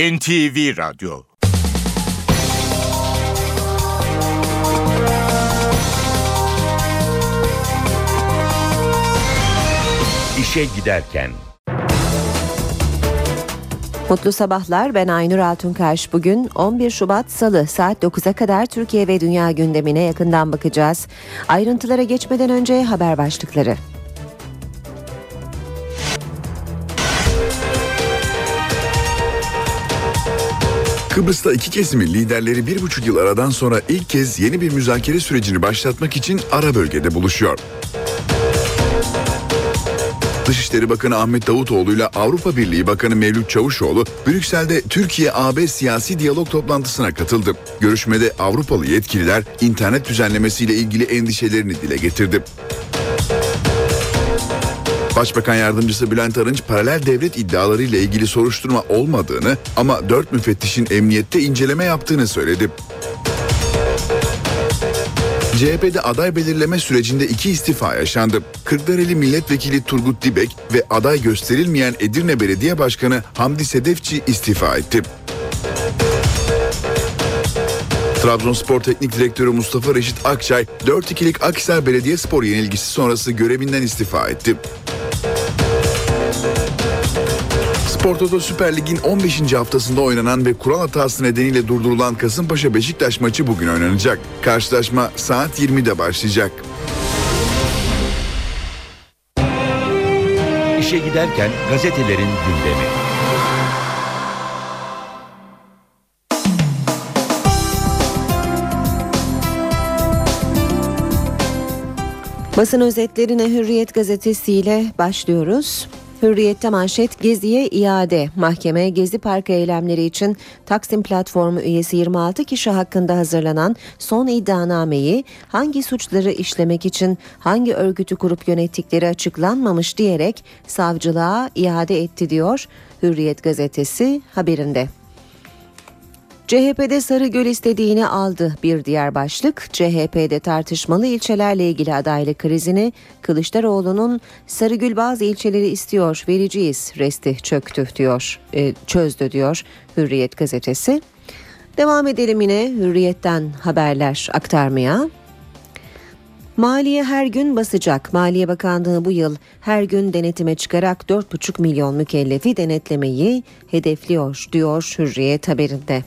NTV Radyo İşe Giderken Mutlu sabahlar ben Aynur Altunkaş. Bugün 11 Şubat Salı saat 9'a kadar Türkiye ve dünya gündemine yakından bakacağız. Ayrıntılara geçmeden önce haber başlıkları. Kıbrıs'ta iki kesimin liderleri bir buçuk yıl aradan sonra ilk kez yeni bir müzakere sürecini başlatmak için ara bölgede buluşuyor. Dışişleri Bakanı Ahmet Davutoğlu ile Avrupa Birliği Bakanı Mevlüt Çavuşoğlu Brüksel'de Türkiye-AB siyasi diyalog toplantısına katıldı. Görüşmede Avrupalı yetkililer internet düzenlemesiyle ilgili endişelerini dile getirdi. Başbakan Yardımcısı Bülent Arınç paralel devlet iddiaları ile ilgili soruşturma olmadığını ama dört müfettişin emniyette inceleme yaptığını söyledi. CHP'de aday belirleme sürecinde iki istifa yaşandı. Kırklareli Milletvekili Turgut Dibek ve aday gösterilmeyen Edirne Belediye Başkanı Hamdi Sedefçi istifa etti. Trabzonspor Teknik Direktörü Mustafa Reşit Akçay 4-2'lik Akhisar Belediyespor yenilgisi sonrası görevinden istifa etti. Spor Toto Süper Lig'in 15. haftasında oynanan ve kural hatası nedeniyle durdurulan Kasımpaşa Beşiktaş maçı bugün oynanacak. Karşılaşma saat 20'de başlayacak. İşe giderken gazetelerin gündemi. Basın özetlerine Hürriyet gazetesiyle başlıyoruz. Hürriyette manşet Gezi'ye iade. Mahkeme Gezi Parkı eylemleri için Taksim Platformu üyesi 26 kişi hakkında hazırlanan son iddianameyi hangi suçları işlemek için hangi örgütü kurup yönettikleri açıklanmamış diyerek savcılığa iade etti diyor Hürriyet gazetesi haberinde. CHP'de Sarıgöl istediğini aldı bir diğer başlık. CHP'de tartışmalı ilçelerle ilgili adaylık krizini Kılıçdaroğlu'nun Sarıgül bazı ilçeleri istiyor vereceğiz resti çöktü diyor e, çözdü diyor Hürriyet gazetesi. Devam edelim yine Hürriyet'ten haberler aktarmaya. Maliye her gün basacak. Maliye Bakanlığı bu yıl her gün denetime çıkarak 4,5 milyon mükellefi denetlemeyi hedefliyor diyor Hürriyet haberinde.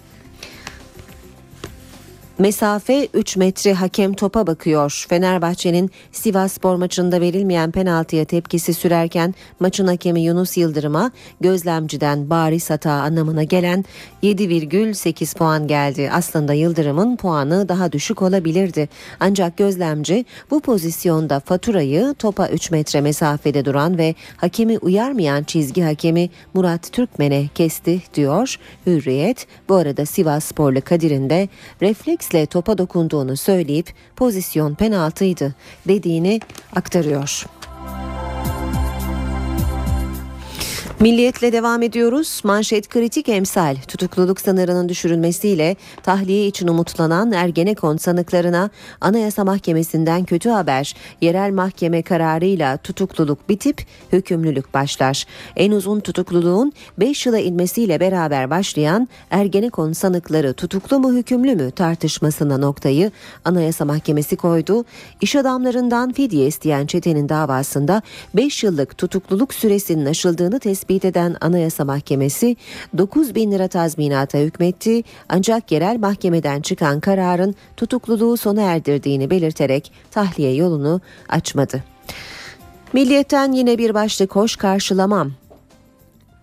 Mesafe 3 metre hakem topa bakıyor. Fenerbahçe'nin Sivas Spor maçında verilmeyen penaltıya tepkisi sürerken maçın hakemi Yunus Yıldırım'a gözlemciden bariz hata anlamına gelen 7,8 puan geldi. Aslında Yıldırım'ın puanı daha düşük olabilirdi. Ancak gözlemci bu pozisyonda faturayı topa 3 metre mesafede duran ve hakemi uyarmayan çizgi hakemi Murat Türkmen'e kesti diyor Hürriyet. Bu arada Sivas Sporlu Kadir'in de refleks refleksle topa dokunduğunu söyleyip pozisyon penaltıydı dediğini aktarıyor. Milliyetle devam ediyoruz. Manşet kritik emsal tutukluluk sınırının düşürülmesiyle tahliye için umutlanan Ergenekon sanıklarına Anayasa Mahkemesi'nden kötü haber. Yerel mahkeme kararıyla tutukluluk bitip hükümlülük başlar. En uzun tutukluluğun 5 yıla inmesiyle beraber başlayan Ergenekon sanıkları tutuklu mu hükümlü mü tartışmasına noktayı Anayasa Mahkemesi koydu. İş adamlarından fidye isteyen çetenin davasında 5 yıllık tutukluluk süresinin aşıldığını tespit tespit eden Anayasa Mahkemesi 9 bin lira tazminata hükmetti ancak yerel mahkemeden çıkan kararın tutukluluğu sona erdirdiğini belirterek tahliye yolunu açmadı. Milliyetten yine bir başlık hoş karşılamam.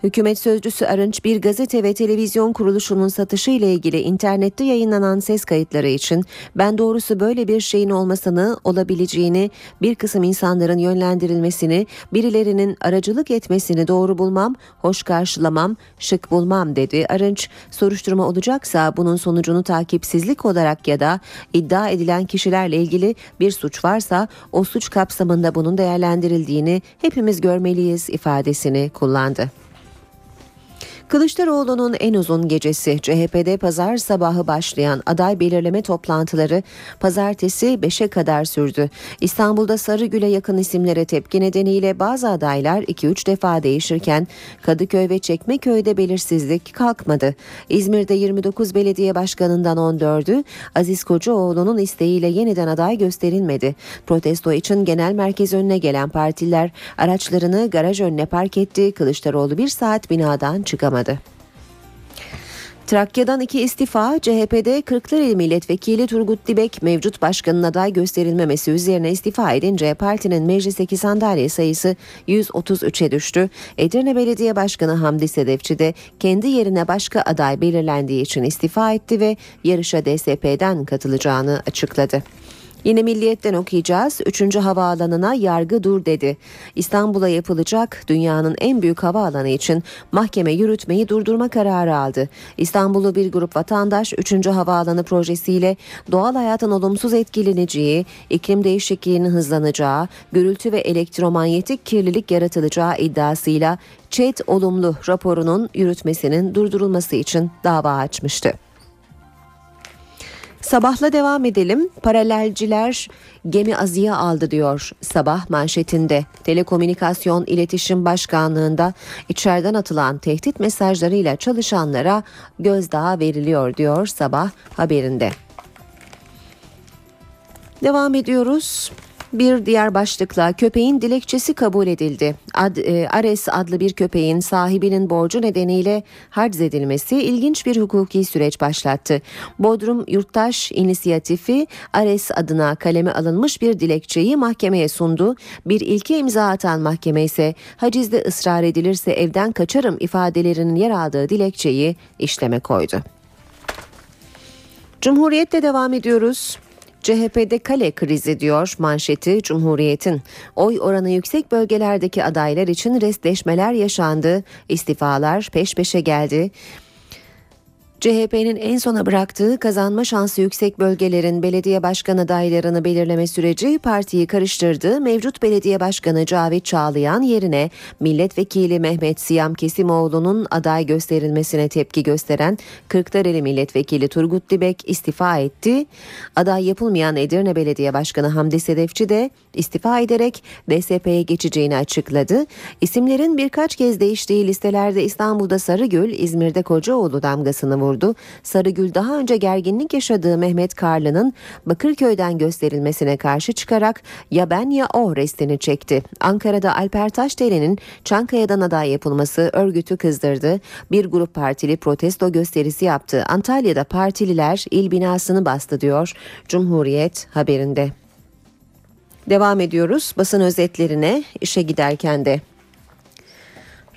Hükümet sözcüsü Arınç bir gazete ve televizyon kuruluşunun satışı ile ilgili internette yayınlanan ses kayıtları için ben doğrusu böyle bir şeyin olmasını, olabileceğini, bir kısım insanların yönlendirilmesini, birilerinin aracılık etmesini doğru bulmam, hoş karşılamam, şık bulmam dedi. Arınç soruşturma olacaksa bunun sonucunu takipsizlik olarak ya da iddia edilen kişilerle ilgili bir suç varsa o suç kapsamında bunun değerlendirildiğini hepimiz görmeliyiz ifadesini kullandı. Kılıçdaroğlu'nun en uzun gecesi CHP'de pazar sabahı başlayan aday belirleme toplantıları pazartesi 5'e kadar sürdü. İstanbul'da Sarıgül'e yakın isimlere tepki nedeniyle bazı adaylar 2-3 defa değişirken Kadıköy ve Çekmeköy'de belirsizlik kalkmadı. İzmir'de 29 belediye başkanından 14'ü Aziz Kocaoğlu'nun isteğiyle yeniden aday gösterilmedi. Protesto için genel merkez önüne gelen partiler araçlarını garaj önüne park etti. Kılıçdaroğlu bir saat binadan çıkamadı. Trakya'dan iki istifa, CHP'de Kırklareli Milletvekili Turgut Dibek mevcut başkanın aday gösterilmemesi üzerine istifa edince partinin meclisteki sandalye sayısı 133'e düştü. Edirne Belediye Başkanı Hamdi Sedefçi de kendi yerine başka aday belirlendiği için istifa etti ve yarışa DSP'den katılacağını açıkladı. Yine Milliyet'ten okuyacağız. Üçüncü havaalanına yargı dur dedi. İstanbul'a yapılacak dünyanın en büyük havaalanı için mahkeme yürütmeyi durdurma kararı aldı. İstanbul'u bir grup vatandaş üçüncü havaalanı projesiyle doğal hayatın olumsuz etkileneceği, iklim değişikliğinin hızlanacağı, gürültü ve elektromanyetik kirlilik yaratılacağı iddiasıyla ÇED olumlu raporunun yürütmesinin durdurulması için dava açmıştı. Sabahla devam edelim. Paralelciler gemi azıya aldı diyor sabah manşetinde. Telekomünikasyon İletişim Başkanlığı'nda içeriden atılan tehdit mesajlarıyla çalışanlara gözdağı veriliyor diyor sabah haberinde. Devam ediyoruz. Bir diğer başlıkla köpeğin dilekçesi kabul edildi. Ad, e, Ares adlı bir köpeğin sahibinin borcu nedeniyle harc edilmesi ilginç bir hukuki süreç başlattı. Bodrum Yurttaş İnisiyatifi Ares adına kaleme alınmış bir dilekçeyi mahkemeye sundu. Bir ilke imza atan mahkeme ise hacizde ısrar edilirse evden kaçarım ifadelerinin yer aldığı dilekçeyi işleme koydu. Cumhuriyet'te devam ediyoruz. CHP'de kale krizi diyor manşeti Cumhuriyet'in. Oy oranı yüksek bölgelerdeki adaylar için restleşmeler yaşandı, istifalar peş peşe geldi. CHP'nin en sona bıraktığı kazanma şansı yüksek bölgelerin belediye başkan adaylarını belirleme süreci partiyi karıştırdı. Mevcut belediye başkanı Cavit Çağlayan yerine milletvekili Mehmet Siyam Kesimoğlu'nun aday gösterilmesine tepki gösteren Kırklareli milletvekili Turgut Dibek istifa etti. Aday yapılmayan Edirne Belediye Başkanı Hamdi Sedefçi de istifa ederek DSP'ye geçeceğini açıkladı. İsimlerin birkaç kez değiştiği listelerde İstanbul'da Sarıgül, İzmir'de Kocaoğlu damgasını vurdu vurdu. Sarıgül daha önce gerginlik yaşadığı Mehmet Karlı'nın Bakırköy'den gösterilmesine karşı çıkarak ya ben ya o restini çekti. Ankara'da Alper Taşdelen'in Çankaya'dan aday yapılması örgütü kızdırdı. Bir grup partili protesto gösterisi yaptı. Antalya'da partililer il binasını bastı diyor Cumhuriyet haberinde. Devam ediyoruz basın özetlerine işe giderken de.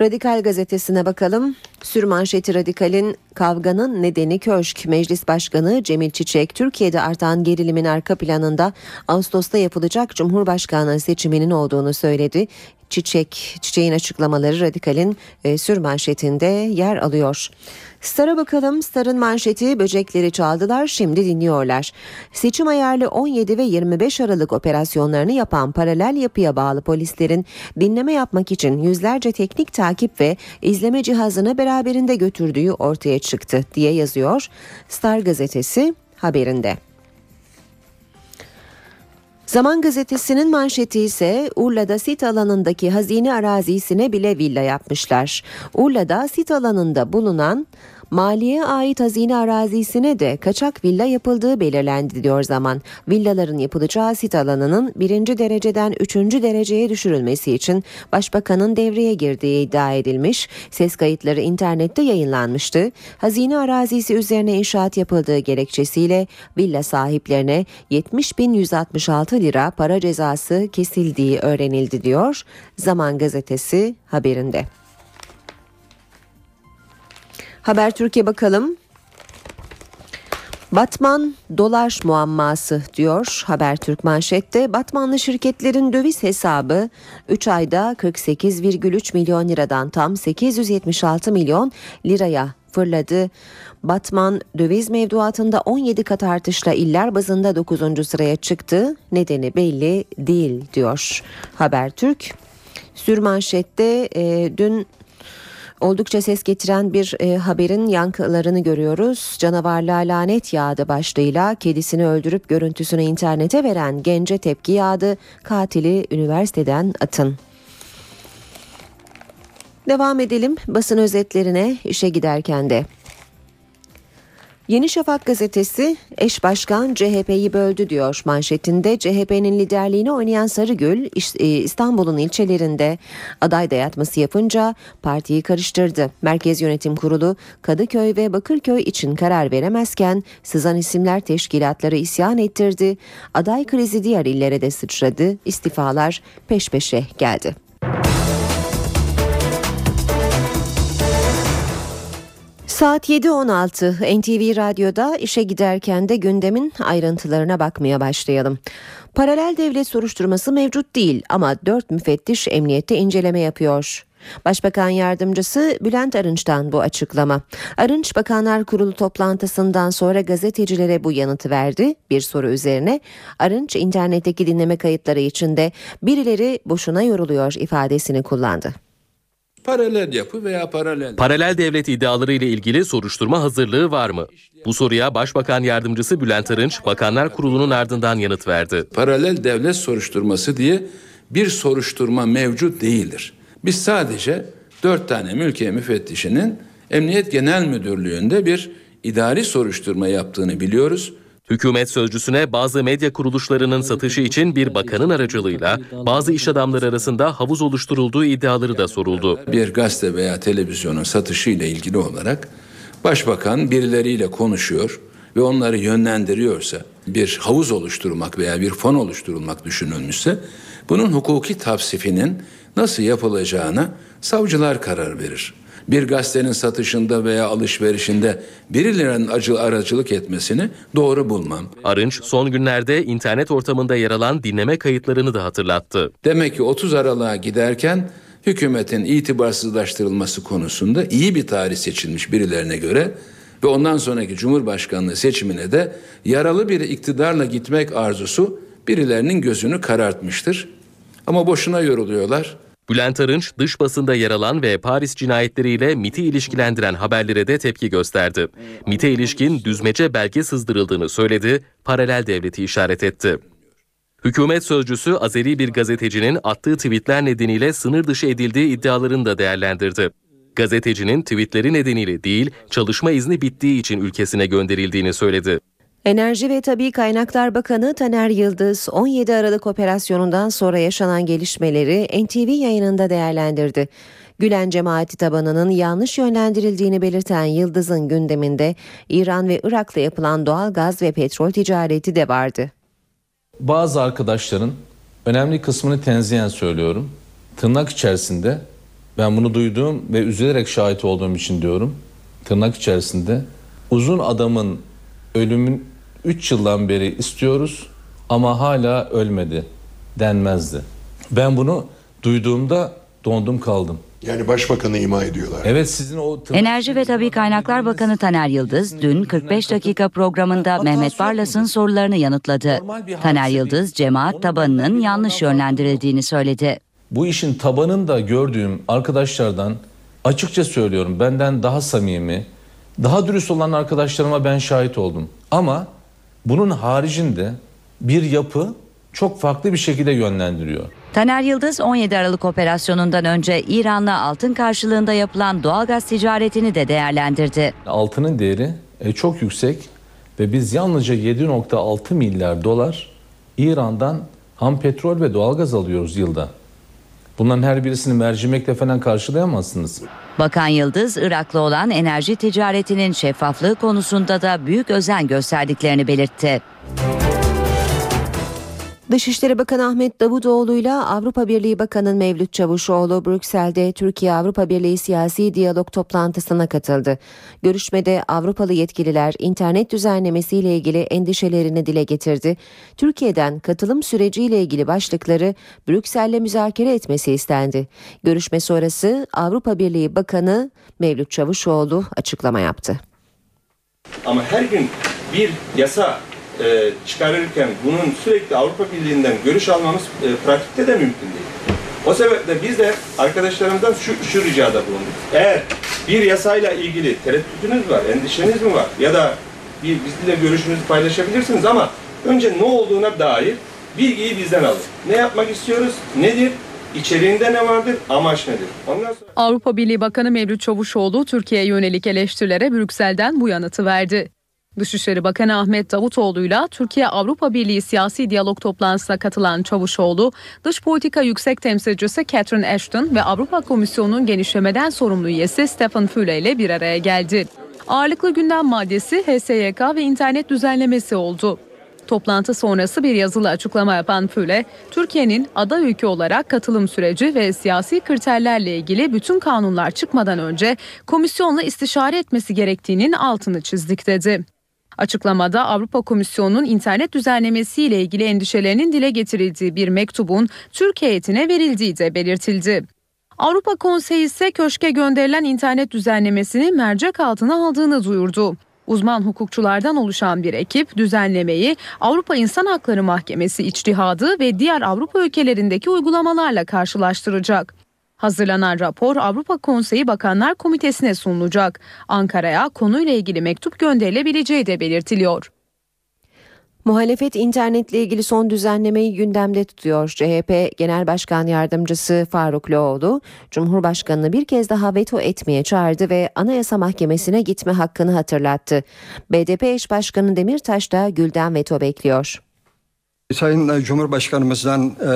Radikal gazetesine bakalım. Sürmanşeti Radikal'in kavganın nedeni köşk. Meclis Başkanı Cemil Çiçek, Türkiye'de artan gerilimin arka planında Ağustos'ta yapılacak Cumhurbaşkanı seçiminin olduğunu söyledi. Çiçek, Çiçek'in açıklamaları Radikal'in e, sür manşetinde yer alıyor. Star'a bakalım. Star'ın manşeti böcekleri çaldılar şimdi dinliyorlar. Seçim ayarlı 17 ve 25 Aralık operasyonlarını yapan paralel yapıya bağlı polislerin dinleme yapmak için yüzlerce teknik takip ve izleme cihazını beraberinde götürdüğü ortaya çıktı diye yazıyor Star gazetesi haberinde. Zaman gazetesinin manşeti ise Urla'da sit alanındaki hazine arazisine bile villa yapmışlar. Urla'da sit alanında bulunan Maliye ait hazine arazisine de kaçak villa yapıldığı belirlendi diyor zaman. Villaların yapılacağı sit alanının birinci dereceden üçüncü dereceye düşürülmesi için başbakanın devreye girdiği iddia edilmiş. Ses kayıtları internette yayınlanmıştı. Hazine arazisi üzerine inşaat yapıldığı gerekçesiyle villa sahiplerine 70.166 lira para cezası kesildiği öğrenildi diyor Zaman gazetesi haberinde. Haber Türkiye bakalım. Batman dolar muamması diyor Habertürk manşette. Batmanlı şirketlerin döviz hesabı 3 ayda 48,3 milyon liradan tam 876 milyon liraya fırladı. Batman döviz mevduatında 17 kat artışla iller bazında 9. sıraya çıktı. Nedeni belli değil diyor Habertürk. Sürmanşette e, dün oldukça ses getiren bir e, haberin yankılarını görüyoruz. Canavarlığa lanet yağdı başlığıyla kedisini öldürüp görüntüsünü internete veren gence tepki yağdı. Katili üniversiteden atın. Devam edelim basın özetlerine işe giderken de. Yeni Şafak gazetesi eş başkan CHP'yi böldü diyor manşetinde. CHP'nin liderliğini oynayan Sarıgül e, İstanbul'un ilçelerinde aday dayatması yapınca partiyi karıştırdı. Merkez Yönetim Kurulu Kadıköy ve Bakırköy için karar veremezken sızan isimler teşkilatları isyan ettirdi. Aday krizi diğer illere de sıçradı. İstifalar peş peşe geldi. Saat 7.16 NTV Radyo'da işe giderken de gündemin ayrıntılarına bakmaya başlayalım. Paralel devlet soruşturması mevcut değil ama 4 müfettiş emniyette inceleme yapıyor. Başbakan yardımcısı Bülent Arınç'tan bu açıklama. Arınç Bakanlar Kurulu toplantısından sonra gazetecilere bu yanıtı verdi. Bir soru üzerine Arınç internetteki dinleme kayıtları içinde birileri boşuna yoruluyor ifadesini kullandı. Paralel yapı veya paralel... Paralel devlet iddiaları ile ilgili soruşturma hazırlığı var mı? Bu soruya Başbakan Yardımcısı Bülent Arınç, Bakanlar Kurulu'nun ardından yanıt verdi. Paralel devlet soruşturması diye bir soruşturma mevcut değildir. Biz sadece dört tane mülkiye müfettişinin Emniyet Genel Müdürlüğü'nde bir idari soruşturma yaptığını biliyoruz. Hükümet sözcüsüne bazı medya kuruluşlarının satışı için bir bakanın aracılığıyla bazı iş adamları arasında havuz oluşturulduğu iddiaları da soruldu. Bir gazete veya televizyonun satışı ile ilgili olarak başbakan birileriyle konuşuyor ve onları yönlendiriyorsa bir havuz oluşturmak veya bir fon oluşturulmak düşünülmüşse bunun hukuki tavsifinin nasıl yapılacağına savcılar karar verir bir gazetenin satışında veya alışverişinde birilerinin acı aracılık etmesini doğru bulmam. Arınç son günlerde internet ortamında yer alan dinleme kayıtlarını da hatırlattı. Demek ki 30 Aralık'a giderken hükümetin itibarsızlaştırılması konusunda iyi bir tarih seçilmiş birilerine göre ve ondan sonraki Cumhurbaşkanlığı seçimine de yaralı bir iktidarla gitmek arzusu birilerinin gözünü karartmıştır. Ama boşuna yoruluyorlar. Bülent Arınç dış basında yer alan ve Paris cinayetleriyle MIT'i ilişkilendiren haberlere de tepki gösterdi. MIT'e ilişkin düzmece belge sızdırıldığını söyledi, paralel devleti işaret etti. Hükümet sözcüsü Azeri bir gazetecinin attığı tweetler nedeniyle sınır dışı edildiği iddialarını da değerlendirdi. Gazetecinin tweetleri nedeniyle değil, çalışma izni bittiği için ülkesine gönderildiğini söyledi. Enerji ve Tabi Kaynaklar Bakanı Taner Yıldız 17 Aralık operasyonundan sonra yaşanan gelişmeleri NTV yayınında değerlendirdi. Gülen cemaati tabanının yanlış yönlendirildiğini belirten Yıldız'ın gündeminde İran ve Irak'la yapılan doğal gaz ve petrol ticareti de vardı. Bazı arkadaşların önemli kısmını tenzihen söylüyorum. Tırnak içerisinde ben bunu duyduğum ve üzülerek şahit olduğum için diyorum. Tırnak içerisinde uzun adamın ölümün 3 yıldan beri istiyoruz ama hala ölmedi denmezdi. Ben bunu duyduğumda dondum kaldım. Yani başbakanı ima ediyorlar. Evet sizin o Enerji ve Tabi Kaynaklar Bakanı Taner Yıldız dün 45 dakika programında Mehmet Barlas'ın sorularını yanıtladı. Taner Yıldız cemaat tabanının yanlış yönlendirildiğini söyledi. Bu işin tabanında gördüğüm arkadaşlardan açıkça söylüyorum benden daha samimi, daha dürüst olan arkadaşlarıma ben şahit oldum. Ama bunun haricinde bir yapı çok farklı bir şekilde yönlendiriyor. Taner Yıldız 17 Aralık operasyonundan önce İran'la altın karşılığında yapılan doğalgaz ticaretini de değerlendirdi. Altının değeri e, çok yüksek ve biz yalnızca 7.6 milyar dolar İran'dan ham petrol ve doğalgaz alıyoruz yılda. Bunların her birisini mercimekle falan karşılayamazsınız. Bakan Yıldız, Irak'la olan enerji ticaretinin şeffaflığı konusunda da büyük özen gösterdiklerini belirtti. Dışişleri Bakanı Ahmet Davutoğlu ile Avrupa Birliği Bakanı Mevlüt Çavuşoğlu Brüksel'de Türkiye-Avrupa Birliği siyasi diyalog toplantısına katıldı. Görüşmede Avrupalı yetkililer internet düzenlemesiyle ilgili endişelerini dile getirdi. Türkiye'den katılım süreciyle ilgili başlıkları Brüksel'le müzakere etmesi istendi. Görüşme sonrası Avrupa Birliği Bakanı Mevlüt Çavuşoğlu açıklama yaptı. Ama her gün bir yasa e, çıkarırken bunun sürekli Avrupa Birliği'nden görüş almamız e, pratikte de mümkün değil. O sebeple biz de arkadaşlarımızdan şu, şu ricada bulunduk. Eğer bir yasayla ilgili tereddütünüz var, endişeniz mi var ya da bir bizimle görüşünüzü paylaşabilirsiniz ama önce ne olduğuna dair bilgiyi bizden alın. Ne yapmak istiyoruz? Nedir? İçeriğinde ne vardır? Amaç nedir? Ondan sonra... Avrupa Birliği Bakanı Mevlüt Çavuşoğlu Türkiye'ye yönelik eleştirilere Brüksel'den bu yanıtı verdi. Dışişleri Bakanı Ahmet Davutoğlu'yla Türkiye Avrupa Birliği siyasi diyalog toplantısına katılan Çavuşoğlu, dış politika yüksek temsilcisi Catherine Ashton ve Avrupa Komisyonu'nun genişlemeden sorumlu üyesi Stephen Füle ile bir araya geldi. Ağırlıklı gündem maddesi HSYK ve internet düzenlemesi oldu. Toplantı sonrası bir yazılı açıklama yapan Füle, Türkiye'nin aday ülke olarak katılım süreci ve siyasi kriterlerle ilgili bütün kanunlar çıkmadan önce komisyonla istişare etmesi gerektiğinin altını çizdik dedi. Açıklamada Avrupa Komisyonu'nun internet düzenlemesiyle ilgili endişelerinin dile getirildiği bir mektubun Türk heyetine verildiği de belirtildi. Avrupa Konseyi ise köşke gönderilen internet düzenlemesini mercek altına aldığını duyurdu. Uzman hukukçulardan oluşan bir ekip düzenlemeyi Avrupa İnsan Hakları Mahkemesi içtihadı ve diğer Avrupa ülkelerindeki uygulamalarla karşılaştıracak. Hazırlanan rapor Avrupa Konseyi Bakanlar Komitesi'ne sunulacak. Ankara'ya konuyla ilgili mektup gönderilebileceği de belirtiliyor. Muhalefet internetle ilgili son düzenlemeyi gündemde tutuyor. CHP Genel Başkan Yardımcısı Faruk Loğlu, Cumhurbaşkanı'nı bir kez daha veto etmeye çağırdı ve Anayasa Mahkemesi'ne gitme hakkını hatırlattı. BDP eş başkanı Demirtaş da Gül'den veto bekliyor. Sayın Cumhurbaşkanımızdan e,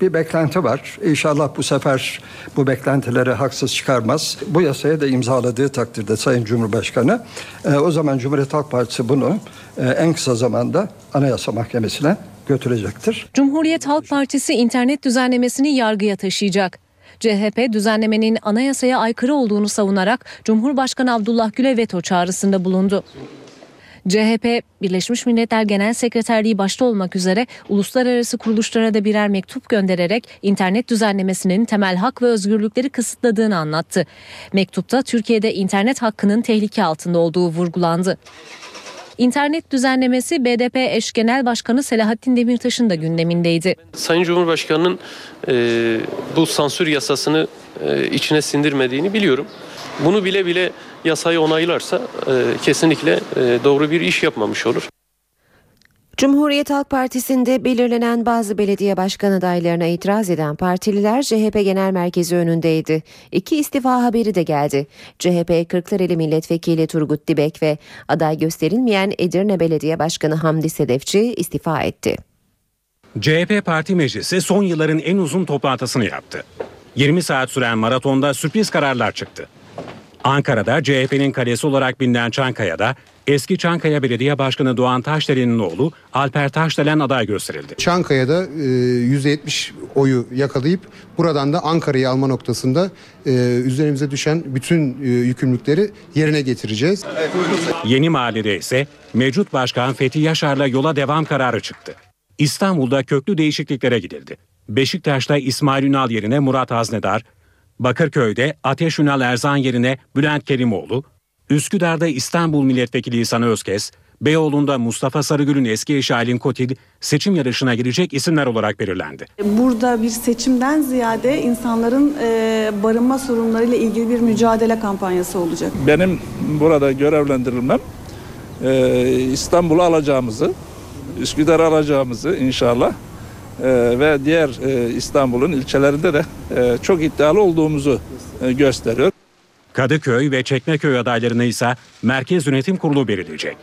bir beklenti var. İnşallah bu sefer bu beklentileri haksız çıkarmaz. Bu yasaya da imzaladığı takdirde Sayın Cumhurbaşkanı e, o zaman Cumhuriyet Halk Partisi bunu e, en kısa zamanda Anayasa Mahkemesi'ne götürecektir. Cumhuriyet Halk Partisi internet düzenlemesini yargıya taşıyacak. CHP düzenlemenin anayasaya aykırı olduğunu savunarak Cumhurbaşkanı Abdullah Gül'e veto çağrısında bulundu. CHP, Birleşmiş Milletler Genel Sekreterliği başta olmak üzere uluslararası kuruluşlara da birer mektup göndererek internet düzenlemesinin temel hak ve özgürlükleri kısıtladığını anlattı. Mektupta Türkiye'de internet hakkının tehlike altında olduğu vurgulandı. İnternet düzenlemesi BDP eş genel başkanı Selahattin Demirtaş'ın da gündemindeydi. Sayın Cumhurbaşkanı'nın e, bu sansür yasasını e, içine sindirmediğini biliyorum. Bunu bile bile yasayı onaylarsa e, kesinlikle e, doğru bir iş yapmamış olur. Cumhuriyet Halk Partisi'nde belirlenen bazı belediye başkan adaylarına itiraz eden partililer CHP Genel Merkezi önündeydi. İki istifa haberi de geldi. CHP Kırklareli Milletvekili Turgut Dibek ve aday gösterilmeyen Edirne Belediye Başkanı Hamdi Sedefçi istifa etti. CHP Parti Meclisi son yılların en uzun toplantısını yaptı. 20 saat süren maratonda sürpriz kararlar çıktı. Ankara'da CHP'nin kalesi olarak bilinen Çankaya'da eski Çankaya Belediye Başkanı Doğan Taşdelen'in oğlu Alper Taşdelen aday gösterildi. Çankaya'da %70 oyu yakalayıp buradan da Ankara'yı alma noktasında e, üzerimize düşen bütün e, yükümlülükleri yerine getireceğiz. Yeni mahallede ise mevcut başkan Fethi Yaşar'la yola devam kararı çıktı. İstanbul'da köklü değişikliklere gidildi. Beşiktaş'ta İsmail Ünal yerine Murat Haznedar, Bakırköy'de Ateş Ünal Erzan yerine Bülent Kerimoğlu, Üsküdar'da İstanbul Milletvekili İhsan Özkes, Beyoğlu'nda Mustafa Sarıgül'ün eski eşi Aylin Kotil seçim yarışına girecek isimler olarak belirlendi. Burada bir seçimden ziyade insanların e, barınma sorunlarıyla ilgili bir mücadele kampanyası olacak. Benim burada görevlendirilmem e, İstanbul'u alacağımızı, Üsküdar'ı alacağımızı inşallah ve diğer e, İstanbul'un ilçelerinde de e, çok iddialı olduğumuzu e, gösteriyor. Kadıköy ve Çekmeköy adaylarını ise Merkez Yönetim Kurulu belirleyecek.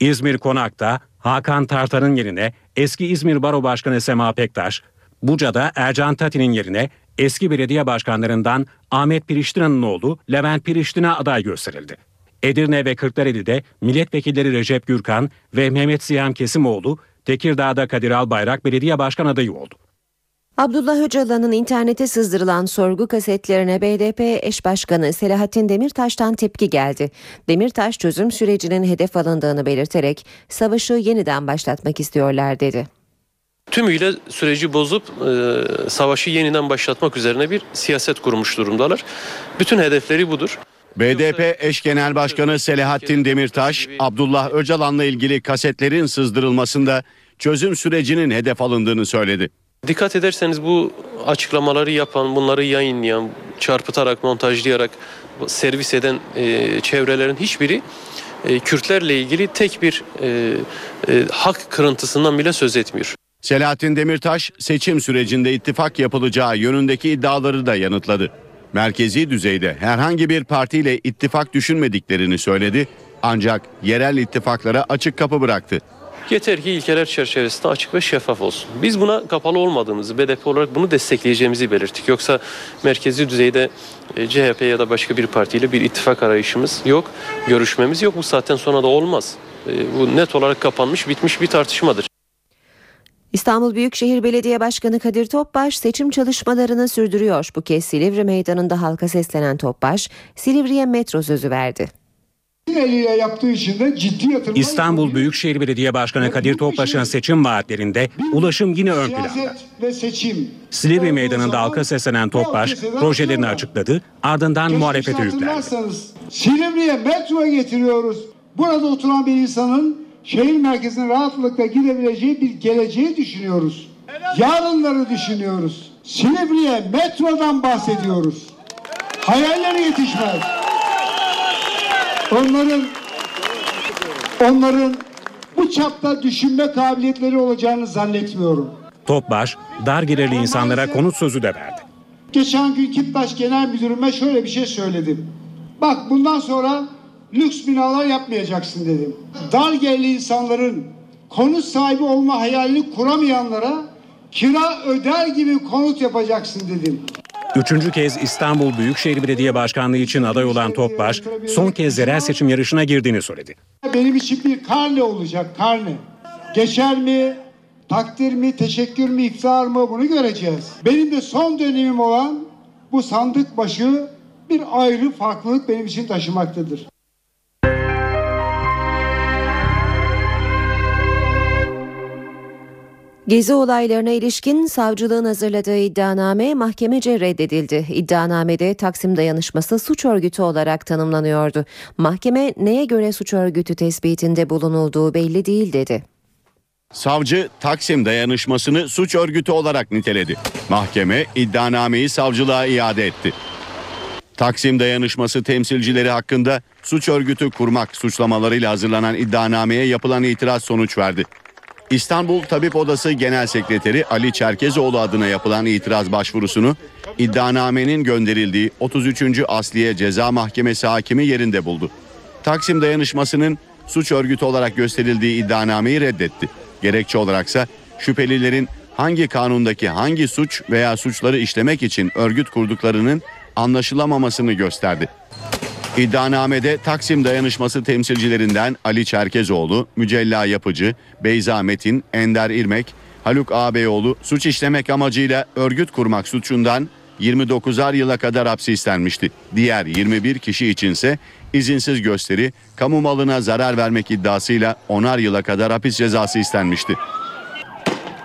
İzmir Konak'ta Hakan Tartan'ın yerine eski İzmir Baro Başkanı Sema Pektaş, Buca'da Ercan Tati'nin yerine eski belediye başkanlarından Ahmet Piriştina'nın oğlu Levent Piriştina aday gösterildi. Edirne ve Kırklareli'de milletvekilleri Recep Gürkan ve Mehmet Siyam Kesimoğlu, Tekirdağ'da Kadir Albayrak belediye başkan adayı oldu. Abdullah Öcalan'ın internete sızdırılan sorgu kasetlerine BDP eş başkanı Selahattin Demirtaş'tan tepki geldi. Demirtaş çözüm sürecinin hedef alındığını belirterek savaşı yeniden başlatmak istiyorlar dedi. Tümüyle süreci bozup e, savaşı yeniden başlatmak üzerine bir siyaset kurmuş durumdalar. Bütün hedefleri budur. BDP eş genel başkanı Selahattin Demirtaş, Abdullah Öcalan'la ilgili kasetlerin sızdırılmasında çözüm sürecinin hedef alındığını söyledi. Dikkat ederseniz bu açıklamaları yapan, bunları yayınlayan, çarpıtarak, montajlayarak servis eden e, çevrelerin hiçbiri e, Kürtlerle ilgili tek bir e, e, hak kırıntısından bile söz etmiyor. Selahattin Demirtaş seçim sürecinde ittifak yapılacağı yönündeki iddiaları da yanıtladı. Merkezi düzeyde herhangi bir partiyle ittifak düşünmediklerini söyledi ancak yerel ittifaklara açık kapı bıraktı. Yeter ki ilkeler çerçevesinde açık ve şeffaf olsun. Biz buna kapalı olmadığımızı, BDP olarak bunu destekleyeceğimizi belirttik. Yoksa merkezi düzeyde e, CHP ya da başka bir partiyle bir ittifak arayışımız yok, görüşmemiz yok. Bu saatten sonra da olmaz. E, bu net olarak kapanmış, bitmiş bir tartışmadır. İstanbul Büyükşehir Belediye Başkanı Kadir Topbaş seçim çalışmalarını sürdürüyor. Bu kez Silivri Meydanı'nda halka seslenen Topbaş, Silivri'ye metro sözü verdi. eliyle yaptığı için de ciddi yatırımlar İstanbul Büyükşehir Belediye Başkanı Kadir Topbaş'ın seçim vaatlerinde ulaşım yine ön planda. Silivri Meydanı'nda halka seslenen Topbaş projelerini açıkladı ardından muhalefete yüklendi. Silivri'ye metro getiriyoruz. Burada oturan bir insanın şehir merkezine rahatlıkla gidebileceği bir geleceği düşünüyoruz. Yarınları düşünüyoruz. Silivri'ye metrodan bahsediyoruz. Hayalleri yetişmez. Onların onların bu çapta düşünme kabiliyetleri olacağını zannetmiyorum. Topbaş dar gelirli insanlara konut sözü de verdi. Geçen gün Kiptaş Genel Müdürüme şöyle bir şey söyledim. Bak bundan sonra lüks binalar yapmayacaksın dedim. Dar gelirli insanların konut sahibi olma hayalini kuramayanlara kira öder gibi konut yapacaksın dedim. Üçüncü kez İstanbul Büyükşehir Belediye Başkanlığı için aday olan Topbaş son kez yerel seçim yarışına girdiğini söyledi. Benim için bir karne olacak karne. Geçer mi? Takdir mi? Teşekkür mü? iftihar mı? Bunu göreceğiz. Benim de son dönemim olan bu sandık başı bir ayrı farklılık benim için taşımaktadır. Gezi olaylarına ilişkin savcılığın hazırladığı iddianame mahkemece reddedildi. İddianamede Taksim Dayanışması suç örgütü olarak tanımlanıyordu. Mahkeme neye göre suç örgütü tespitinde bulunulduğu belli değil dedi. Savcı Taksim dayanışmasını suç örgütü olarak niteledi. Mahkeme iddianameyi savcılığa iade etti. Taksim dayanışması temsilcileri hakkında suç örgütü kurmak suçlamalarıyla hazırlanan iddianameye yapılan itiraz sonuç verdi. İstanbul Tabip Odası Genel Sekreteri Ali Çerkezoğlu adına yapılan itiraz başvurusunu iddianamenin gönderildiği 33. Asliye Ceza Mahkemesi hakimi yerinde buldu. Taksim dayanışmasının suç örgütü olarak gösterildiği iddianameyi reddetti. Gerekçe olaraksa şüphelilerin hangi kanundaki hangi suç veya suçları işlemek için örgüt kurduklarının anlaşılamamasını gösterdi. İddianamede Taksim Dayanışması temsilcilerinden Ali Çerkezoğlu, Mücella Yapıcı, Beyza Metin, Ender İrmek, Haluk Ağabeyoğlu suç işlemek amacıyla örgüt kurmak suçundan 29'ar yıla kadar hapsi istenmişti. Diğer 21 kişi içinse izinsiz gösteri, kamu malına zarar vermek iddiasıyla 10'ar yıla kadar hapis cezası istenmişti.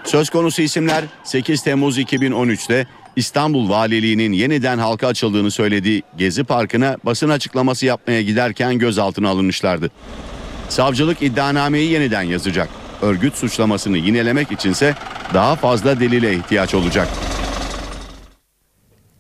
Söz konusu isimler 8 Temmuz 2013'te İstanbul Valiliği'nin yeniden halka açıldığını söylediği Gezi Parkı'na basın açıklaması yapmaya giderken gözaltına alınmışlardı. Savcılık iddianameyi yeniden yazacak. Örgüt suçlamasını yinelemek içinse daha fazla delile ihtiyaç olacak.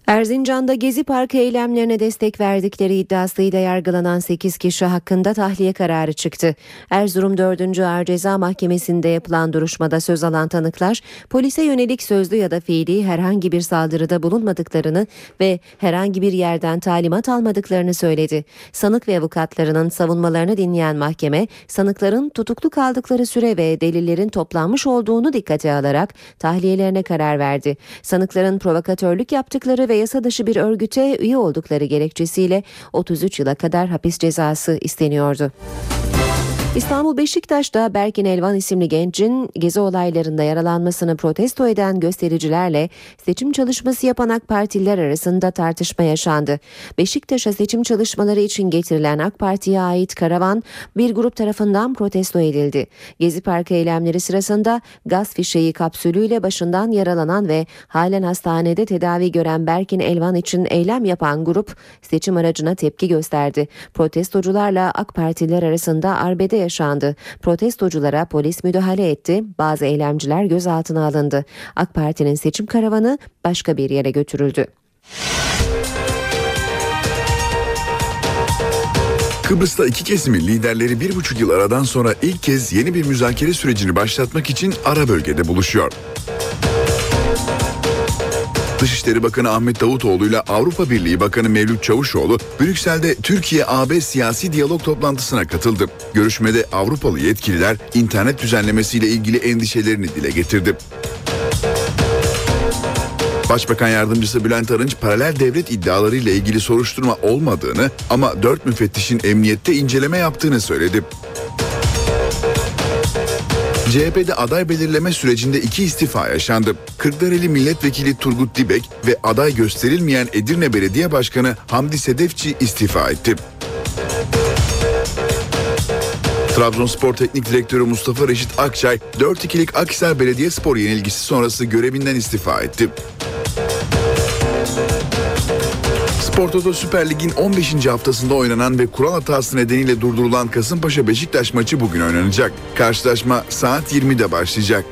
Erzincan'da Gezi Parkı eylemlerine destek verdikleri iddiasıyla yargılanan 8 kişi hakkında tahliye kararı çıktı. Erzurum 4. Ağır Ceza Mahkemesi'nde yapılan duruşmada söz alan tanıklar polise yönelik sözlü ya da fiili herhangi bir saldırıda bulunmadıklarını ve herhangi bir yerden talimat almadıklarını söyledi. Sanık ve avukatlarının savunmalarını dinleyen mahkeme sanıkların tutuklu kaldıkları süre ve delillerin toplanmış olduğunu dikkate alarak tahliyelerine karar verdi. Sanıkların provokatörlük yaptıkları ve yasa dışı bir örgüte üye oldukları gerekçesiyle 33 yıla kadar hapis cezası isteniyordu. İstanbul Beşiktaş'ta Berkin Elvan isimli gencin gezi olaylarında yaralanmasını protesto eden göstericilerle seçim çalışması yapan AK Partililer arasında tartışma yaşandı. Beşiktaş'a seçim çalışmaları için getirilen AK Parti'ye ait karavan bir grup tarafından protesto edildi. Gezi Parkı eylemleri sırasında gaz fişeği kapsülüyle başından yaralanan ve halen hastanede tedavi gören Berkin Elvan için eylem yapan grup seçim aracına tepki gösterdi. Protestocularla AK Partililer arasında arbede yaşandı. Protestoculara polis müdahale etti. Bazı eylemciler gözaltına alındı. AK Parti'nin seçim karavanı başka bir yere götürüldü. Kıbrıs'ta iki kesimin liderleri bir buçuk yıl aradan sonra ilk kez yeni bir müzakere sürecini başlatmak için ara bölgede buluşuyor. Dışişleri Bakanı Ahmet Davutoğlu ile Avrupa Birliği Bakanı Mevlüt Çavuşoğlu Brüksel'de Türkiye-AB siyasi diyalog toplantısına katıldı. Görüşmede Avrupalı yetkililer internet düzenlemesiyle ilgili endişelerini dile getirdi. Başbakan Yardımcısı Bülent Arınç paralel devlet iddiaları ile ilgili soruşturma olmadığını ama dört müfettişin emniyette inceleme yaptığını söyledi. CHP'de aday belirleme sürecinde iki istifa yaşandı. Kırklareli Milletvekili Turgut Dibek ve aday gösterilmeyen Edirne Belediye Başkanı Hamdi Sedefçi istifa etti. Trabzonspor Teknik Direktörü Mustafa Reşit Akçay 4-2'lik Akhisar Belediyespor yenilgisi sonrası görevinden istifa etti. Spor Toto Süper Lig'in 15. haftasında oynanan ve kural hatası nedeniyle durdurulan Kasımpaşa Beşiktaş maçı bugün oynanacak. Karşılaşma saat 20'de başlayacak.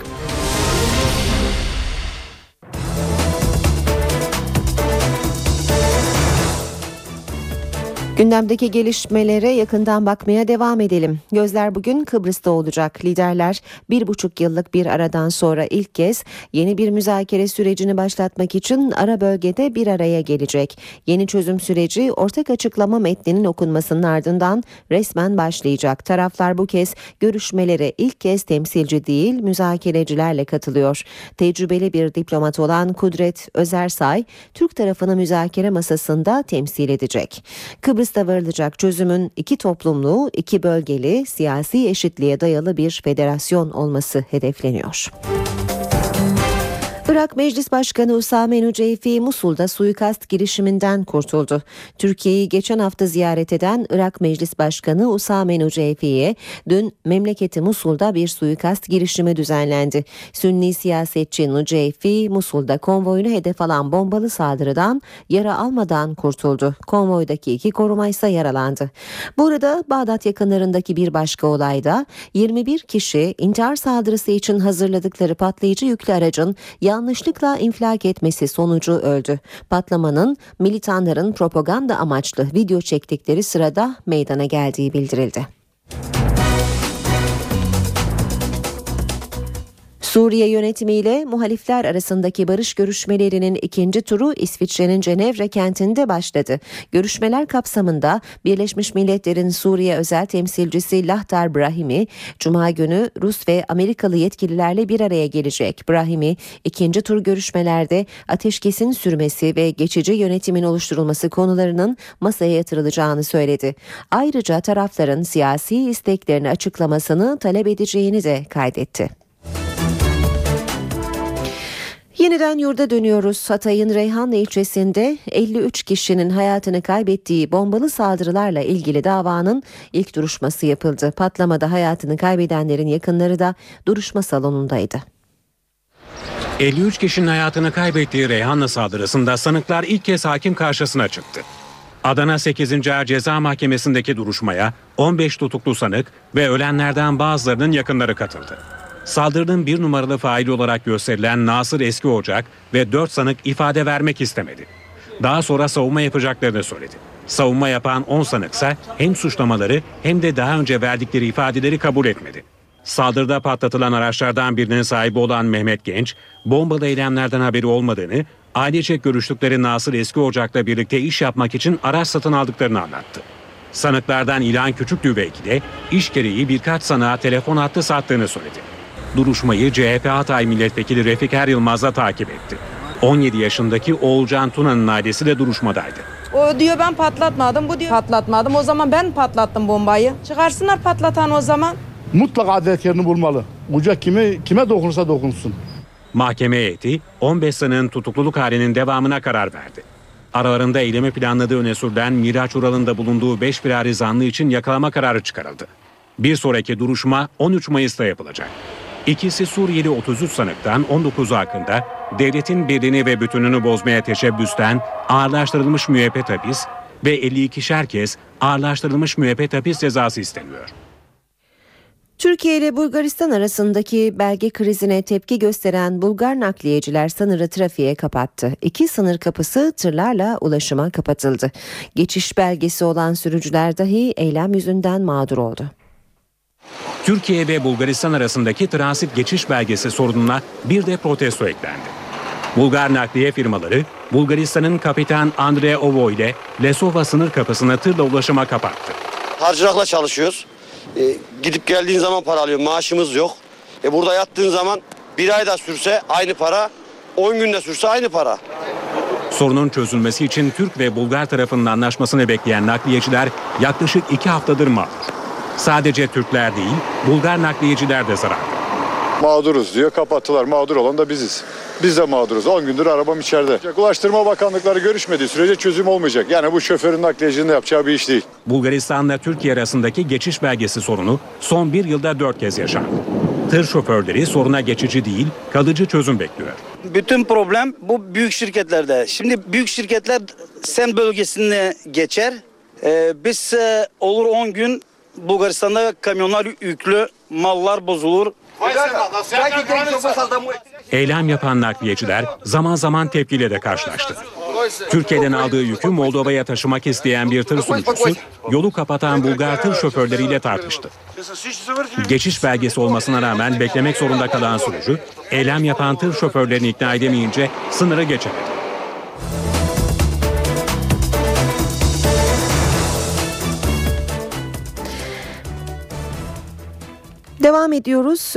Gündemdeki gelişmelere yakından bakmaya devam edelim. Gözler bugün Kıbrıs'ta olacak. Liderler bir buçuk yıllık bir aradan sonra ilk kez yeni bir müzakere sürecini başlatmak için ara bölgede bir araya gelecek. Yeni çözüm süreci ortak açıklama metninin okunmasının ardından resmen başlayacak. Taraflar bu kez görüşmelere ilk kez temsilci değil müzakerecilerle katılıyor. Tecrübeli bir diplomat olan Kudret Özersay Türk tarafını müzakere masasında temsil edecek. Kıbrıs Kıbrıs'ta varılacak çözümün iki toplumlu, iki bölgeli, siyasi eşitliğe dayalı bir federasyon olması hedefleniyor. Irak Meclis Başkanı Usame Nuceyfi Musul'da suikast girişiminden kurtuldu. Türkiye'yi geçen hafta ziyaret eden Irak Meclis Başkanı Usame Nuceyfi'ye dün memleketi Musul'da bir suikast girişimi düzenlendi. Sünni siyasetçi Nuceyfi Musul'da konvoyunu hedef alan bombalı saldırıdan yara almadan kurtuldu. Konvoydaki iki koruma ise yaralandı. Burada Bağdat yakınlarındaki bir başka olayda 21 kişi intihar saldırısı için hazırladıkları patlayıcı yüklü aracın yanlışlıkla infilak etmesi sonucu öldü. Patlamanın militanların propaganda amaçlı video çektikleri sırada meydana geldiği bildirildi. Suriye yönetimiyle muhalifler arasındaki barış görüşmelerinin ikinci turu İsviçre'nin Cenevre kentinde başladı. Görüşmeler kapsamında Birleşmiş Milletler'in Suriye özel temsilcisi Lahtar Brahimi, Cuma günü Rus ve Amerikalı yetkililerle bir araya gelecek. Brahimi, ikinci tur görüşmelerde ateşkesin sürmesi ve geçici yönetimin oluşturulması konularının masaya yatırılacağını söyledi. Ayrıca tarafların siyasi isteklerini açıklamasını talep edeceğini de kaydetti. Yeniden yurda dönüyoruz. Hatay'ın Reyhanlı ilçesinde 53 kişinin hayatını kaybettiği bombalı saldırılarla ilgili davanın ilk duruşması yapıldı. Patlamada hayatını kaybedenlerin yakınları da duruşma salonundaydı. 53 kişinin hayatını kaybettiği Reyhanlı saldırısında sanıklar ilk kez hakim karşısına çıktı. Adana 8. Ağır Ceza Mahkemesi'ndeki duruşmaya 15 tutuklu sanık ve ölenlerden bazılarının yakınları katıldı. Saldırının bir numaralı faili olarak gösterilen Nasır Eski Ocak ve dört sanık ifade vermek istemedi. Daha sonra savunma yapacaklarını söyledi. Savunma yapan 10 sanıksa hem suçlamaları hem de daha önce verdikleri ifadeleri kabul etmedi. Saldırıda patlatılan araçlardan birinin sahibi olan Mehmet Genç, bombalı eylemlerden haberi olmadığını, ailecek görüştükleri Nasır Eski Ocak'la birlikte iş yapmak için araç satın aldıklarını anlattı. Sanıklardan İlhan Küçüklüveyki de iş gereği birkaç sanığa telefon hattı sattığını söyledi. Duruşmayı CHP Hatay Milletvekili Refik Er Yılmaz'la takip etti. 17 yaşındaki Oğulcan Tuna'nın ailesi de duruşmadaydı. O diyor ben patlatmadım, bu diyor patlatmadım. O zaman ben patlattım bombayı. Çıkarsınlar patlatan o zaman. Mutlaka adalet yerini bulmalı. Uca kimi, kime dokunursa dokunsun. Mahkeme heyeti 15 sanığın tutukluluk halinin devamına karar verdi. Aralarında eylemi planladığı öne sürülen Miraç Ural'ın da bulunduğu 5 firari zanlı için yakalama kararı çıkarıldı. Bir sonraki duruşma 13 Mayıs'ta yapılacak. İkisi Suriyeli 33 sanıktan 19'u hakkında devletin birliğini ve bütününü bozmaya teşebbüsten ağırlaştırılmış müebbet hapis ve 52'şer kez ağırlaştırılmış müebbet hapis cezası isteniyor. Türkiye ile Bulgaristan arasındaki belge krizine tepki gösteren Bulgar nakliyeciler sınırı trafiğe kapattı. İki sınır kapısı tırlarla ulaşıma kapatıldı. Geçiş belgesi olan sürücüler dahi eylem yüzünden mağdur oldu. Türkiye ve Bulgaristan arasındaki transit geçiş belgesi sorununa bir de protesto eklendi. Bulgar nakliye firmaları Bulgaristan'ın kapitan Andrei Ovo ile Lesova sınır kapısını tırla ulaşıma kapattı. Harcırakla çalışıyoruz. E, gidip geldiğin zaman para alıyor. Maaşımız yok. E, burada yattığın zaman bir ayda sürse aynı para, 10 günde sürse aynı para. Sorunun çözülmesi için Türk ve Bulgar tarafının anlaşmasını bekleyen nakliyeciler yaklaşık iki haftadır mağdur. Sadece Türkler değil, Bulgar nakliyeciler de zararlı. Mağduruz diyor kapattılar. Mağdur olan da biziz. Biz de mağduruz. 10 gündür arabam içeride. Ulaştırma Bakanlıkları görüşmediği sürece çözüm olmayacak. Yani bu şoförün nakliyecinin yapacağı bir iş değil. Bulgaristan'la Türkiye arasındaki geçiş belgesi sorunu son bir yılda dört kez yaşandı. Tır şoförleri soruna geçici değil, kalıcı çözüm bekliyor. Bütün problem bu büyük şirketlerde. Şimdi büyük şirketler sen bölgesine geçer. Ee, biz e, olur 10 gün Bulgaristan'da kamyonlar yüklü, mallar bozulur. Eylem yapan nakliyeciler zaman zaman tepkiyle de karşılaştı. Türkiye'den aldığı yükü Moldova'ya taşımak isteyen bir tır sürücüsü yolu kapatan Bulgar tır şoförleriyle tartıştı. Geçiş belgesi olmasına rağmen beklemek zorunda kalan sürücü, eylem yapan tır şoförlerini ikna edemeyince sınırı geçemedi. Devam ediyoruz.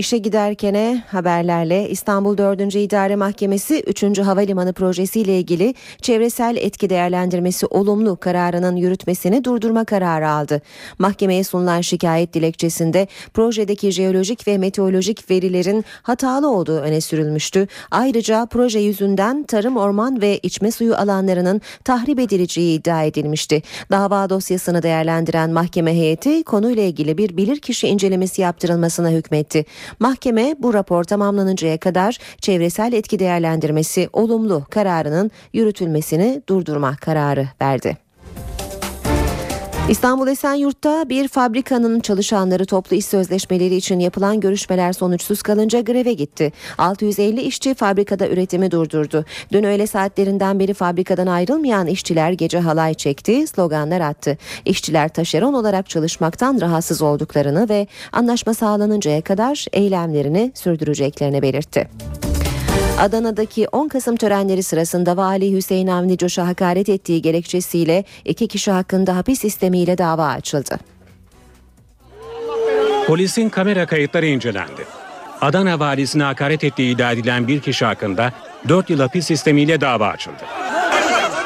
İşe giderkene haberlerle İstanbul 4. İdare Mahkemesi 3. Havalimanı Projesi ile ilgili çevresel etki değerlendirmesi olumlu kararının yürütmesini durdurma kararı aldı. Mahkemeye sunulan şikayet dilekçesinde projedeki jeolojik ve meteorolojik verilerin hatalı olduğu öne sürülmüştü. Ayrıca proje yüzünden tarım, orman ve içme suyu alanlarının tahrip edileceği iddia edilmişti. Dava dosyasını değerlendiren mahkeme heyeti konuyla ilgili bir bilirkişi incelemesi yaptırılmasına hükmetti. Mahkeme bu rapor tamamlanıncaya kadar çevresel etki değerlendirmesi olumlu kararının yürütülmesini durdurma kararı verdi. İstanbul Esenyurt'ta bir fabrikanın çalışanları toplu iş sözleşmeleri için yapılan görüşmeler sonuçsuz kalınca greve gitti. 650 işçi fabrikada üretimi durdurdu. Dün öğle saatlerinden beri fabrikadan ayrılmayan işçiler gece halay çekti, sloganlar attı. İşçiler taşeron olarak çalışmaktan rahatsız olduklarını ve anlaşma sağlanıncaya kadar eylemlerini sürdüreceklerini belirtti. Adana'daki 10 Kasım törenleri sırasında Vali Hüseyin Avni Coş'a hakaret ettiği gerekçesiyle iki kişi hakkında hapis sistemiyle dava açıldı. Polisin kamera kayıtları incelendi. Adana valisine hakaret ettiği iddia edilen bir kişi hakkında 4 yıl hapis sistemiyle dava açıldı.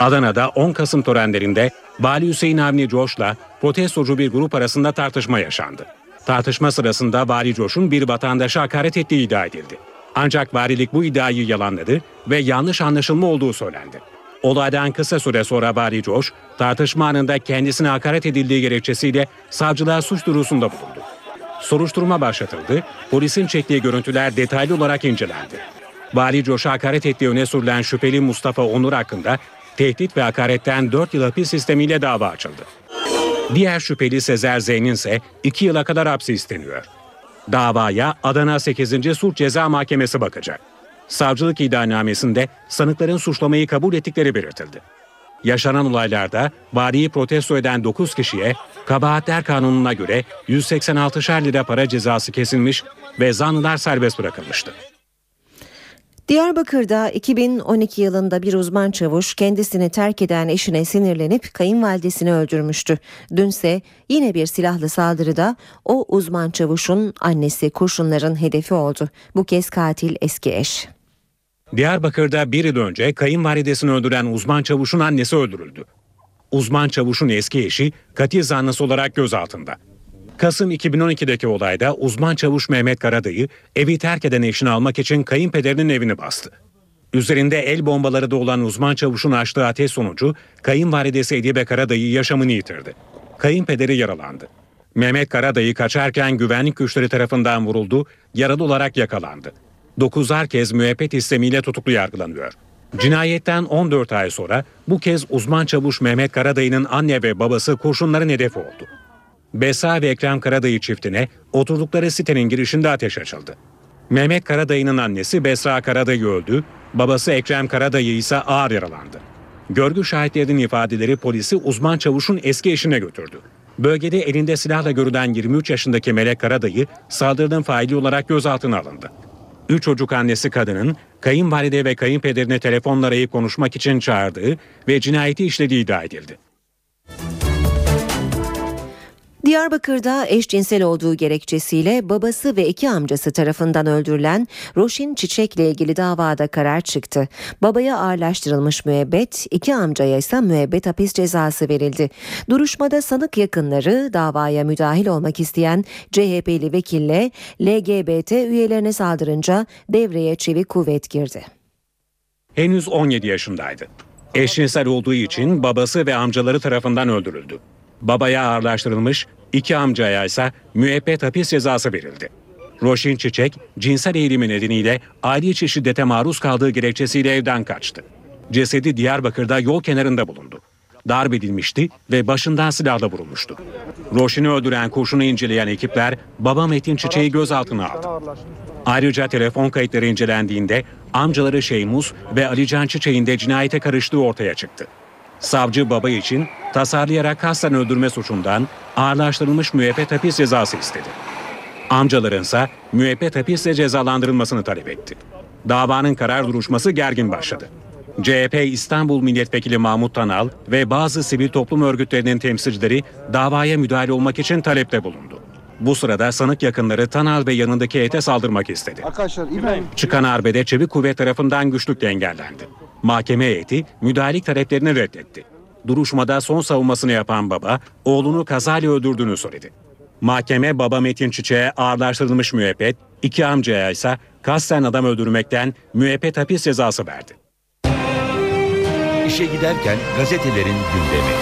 Adana'da 10 Kasım törenlerinde Vali Hüseyin Avni Coş'la protestocu bir grup arasında tartışma yaşandı. Tartışma sırasında Vali Coş'un bir vatandaşa hakaret ettiği iddia edildi. Ancak valilik bu iddiayı yalanladı ve yanlış anlaşılma olduğu söylendi. Olaydan kısa süre sonra Vali Coş, tartışma anında kendisine hakaret edildiği gerekçesiyle savcılığa suç duyurusunda bulundu. Soruşturma başlatıldı, polisin çektiği görüntüler detaylı olarak incelendi. Vali Coş'a hakaret ettiği öne sürülen şüpheli Mustafa Onur hakkında tehdit ve hakaretten 4 yıl hapis sistemiyle dava açıldı. Diğer şüpheli Sezer Zeyn'in ise 2 yıla kadar hapsi isteniyor. Davaya Adana 8. Sulh Ceza Mahkemesi bakacak. Savcılık iddianamesinde sanıkların suçlamayı kabul ettikleri belirtildi. Yaşanan olaylarda valiyi protesto eden 9 kişiye kabahatler kanununa göre 186'şer lira para cezası kesilmiş ve zanlılar serbest bırakılmıştı. Diyarbakır'da 2012 yılında bir uzman çavuş kendisini terk eden eşine sinirlenip kayınvalidesini öldürmüştü. Dünse yine bir silahlı saldırıda o uzman çavuşun annesi kurşunların hedefi oldu. Bu kez katil eski eş. Diyarbakır'da bir yıl önce kayınvalidesini öldüren uzman çavuşun annesi öldürüldü. Uzman çavuşun eski eşi katil zanlısı olarak gözaltında. Kasım 2012'deki olayda uzman çavuş Mehmet Karadayı evi terk eden eşini almak için kayınpederinin evini bastı. Üzerinde el bombaları da olan uzman çavuşun açtığı ateş sonucu kayınvalidesi Edibe Karadayı yaşamını yitirdi. Kayınpederi yaralandı. Mehmet Karadayı kaçarken güvenlik güçleri tarafından vuruldu, yaralı olarak yakalandı. Dokuzar kez müebbet istemiyle tutuklu yargılanıyor. Cinayetten 14 ay sonra bu kez uzman çavuş Mehmet Karadayı'nın anne ve babası kurşunların hedefi oldu. Besa ve Ekrem Karadayı çiftine oturdukları sitenin girişinde ateş açıldı. Mehmet Karadayı'nın annesi Besra Karadayı öldü, babası Ekrem Karadayı ise ağır yaralandı. Görgü şahitlerinin ifadeleri polisi uzman çavuşun eski eşine götürdü. Bölgede elinde silahla görülen 23 yaşındaki Melek Karadayı saldırının faili olarak gözaltına alındı. Üç çocuk annesi kadının kayınvalide ve kayınpederine telefonla arayıp konuşmak için çağırdığı ve cinayeti işlediği iddia edildi. Diyarbakır'da eşcinsel olduğu gerekçesiyle babası ve iki amcası tarafından öldürülen Roşin Çiçek'le ilgili davada karar çıktı. Babaya ağırlaştırılmış müebbet, iki amcaya ise müebbet hapis cezası verildi. Duruşmada sanık yakınları davaya müdahil olmak isteyen CHP'li vekille LGBT üyelerine saldırınca devreye çevik kuvvet girdi. Henüz 17 yaşındaydı. Eşcinsel olduğu için babası ve amcaları tarafından öldürüldü. Babaya ağırlaştırılmış, iki amcaya ise müebbet hapis cezası verildi. Roşin Çiçek, cinsel eğilimi nedeniyle aile içi şiddete maruz kaldığı gerekçesiyle evden kaçtı. Cesedi Diyarbakır'da yol kenarında bulundu. Darp edilmişti ve başından silahla vurulmuştu. Roşin'i öldüren kurşunu inceleyen ekipler baba Metin Çiçek'i gözaltına aldı. Ayrıca telefon kayıtları incelendiğinde amcaları Şeymuz ve Alican Çiçek'in de cinayete karıştığı ortaya çıktı. Savcı baba için tasarlayarak kasten öldürme suçundan ağırlaştırılmış müebbet hapis cezası istedi. Amcalarınsa müebbet hapisle cezalandırılmasını talep etti. Davanın karar duruşması gergin başladı. CHP İstanbul Milletvekili Mahmut Tanal ve bazı sivil toplum örgütlerinin temsilcileri davaya müdahale olmak için talepte bulundu. Bu sırada sanık yakınları Tanal ve yanındaki heyete saldırmak istedi. Çıkan arbede çevik kuvvet tarafından güçlükle engellendi. Mahkeme heyeti müdahalelik taleplerini reddetti. Duruşmada son savunmasını yapan baba oğlunu kazayla öldürdüğünü söyledi. Mahkeme baba Metin Çiçek'e ağırlaştırılmış müebbet, iki amcaya ise kasten adam öldürmekten müebbet hapis cezası verdi. İşe giderken gazetelerin gündemi.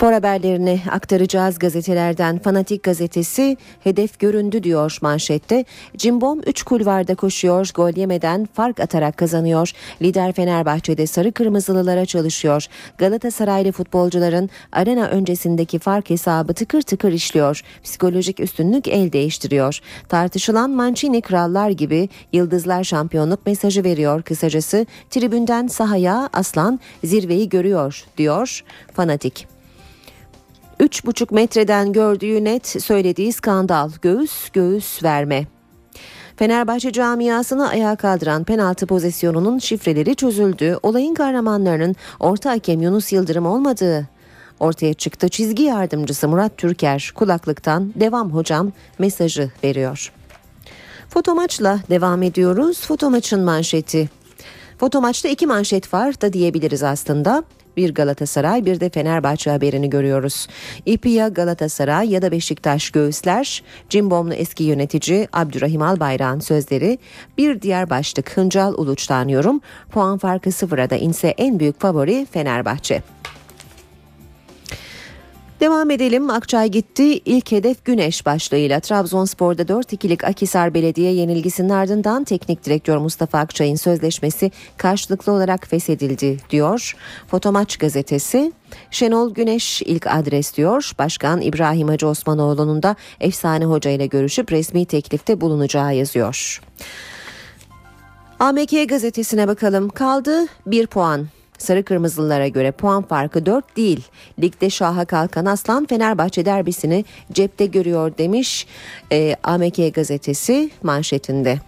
Spor haberlerini aktaracağız gazetelerden. Fanatik gazetesi hedef göründü diyor manşette. Cimbom 3 kulvarda koşuyor, gol yemeden fark atarak kazanıyor. Lider Fenerbahçe'de sarı kırmızılılara çalışıyor. Galatasaraylı futbolcuların arena öncesindeki fark hesabı tıkır tıkır işliyor. Psikolojik üstünlük el değiştiriyor. Tartışılan Mancini krallar gibi yıldızlar şampiyonluk mesajı veriyor. Kısacası tribünden sahaya aslan zirveyi görüyor diyor Fanatik. 3,5 metreden gördüğü net söylediği skandal göğüs göğüs verme. Fenerbahçe camiasını ayağa kaldıran penaltı pozisyonunun şifreleri çözüldü. Olayın kahramanlarının orta hakem Yunus Yıldırım olmadığı ortaya çıktı. Çizgi yardımcısı Murat Türker kulaklıktan devam hocam mesajı veriyor. Fotomaçla devam ediyoruz. Fotomaçın manşeti. Fotomaçta iki manşet var da diyebiliriz aslında. Bir Galatasaray bir de Fenerbahçe haberini görüyoruz. İpi ya Galatasaray ya da Beşiktaş göğüsler. Cimbomlu eski yönetici Abdurrahim Albayrak'ın sözleri. Bir diğer başlık Hıncal Uluç'tan yorum. Puan farkı sıfıra da inse en büyük favori Fenerbahçe. Devam edelim. Akçay gitti. İlk hedef Güneş başlığıyla Trabzonspor'da 4-2'lik Akisar Belediye yenilgisinin ardından teknik direktör Mustafa Akçay'ın sözleşmesi karşılıklı olarak feshedildi diyor. Fotomaç gazetesi. Şenol Güneş ilk adres diyor. Başkan İbrahim Hacı Osmanoğlu'nun da efsane hoca ile görüşüp resmi teklifte bulunacağı yazıyor. AMK gazetesine bakalım. Kaldı bir puan. Sarı Kırmızılılara göre puan farkı 4 değil. Ligde şaha kalkan Aslan Fenerbahçe derbisini cepte görüyor demiş e, AMK gazetesi manşetinde.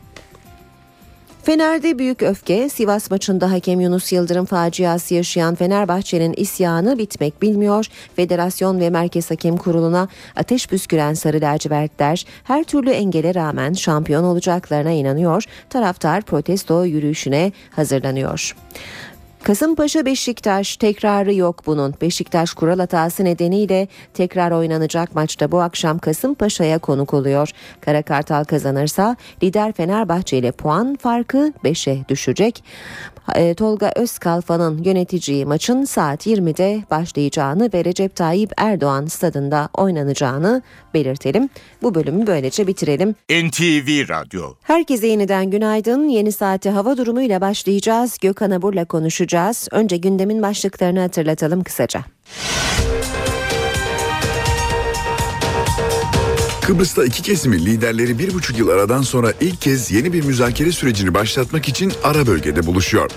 Fener'de büyük öfke, Sivas maçında hakem Yunus Yıldırım faciası yaşayan Fenerbahçe'nin isyanı bitmek bilmiyor. Federasyon ve Merkez Hakem Kurulu'na ateş püsküren Sarı Lacivertler her türlü engele rağmen şampiyon olacaklarına inanıyor. Taraftar protesto yürüyüşüne hazırlanıyor. Kasımpaşa Beşiktaş tekrarı yok bunun. Beşiktaş kural hatası nedeniyle tekrar oynanacak maçta bu akşam Kasımpaşa'ya konuk oluyor. Kara Kartal kazanırsa lider Fenerbahçe ile puan farkı 5'e düşecek. E, Tolga Özkalfa'nın yöneteceği maçın saat 20'de başlayacağını ve Recep Tayyip Erdoğan stadında oynanacağını belirtelim. Bu bölümü böylece bitirelim. NTV Radyo Herkese yeniden günaydın. Yeni saate hava durumuyla başlayacağız. Gökhan Abur'la konuşacağız. Önce gündemin başlıklarını hatırlatalım kısaca. Kıbrıs'ta iki kesimin liderleri bir buçuk yıl aradan sonra ilk kez yeni bir müzakere sürecini başlatmak için ara bölgede buluşuyor.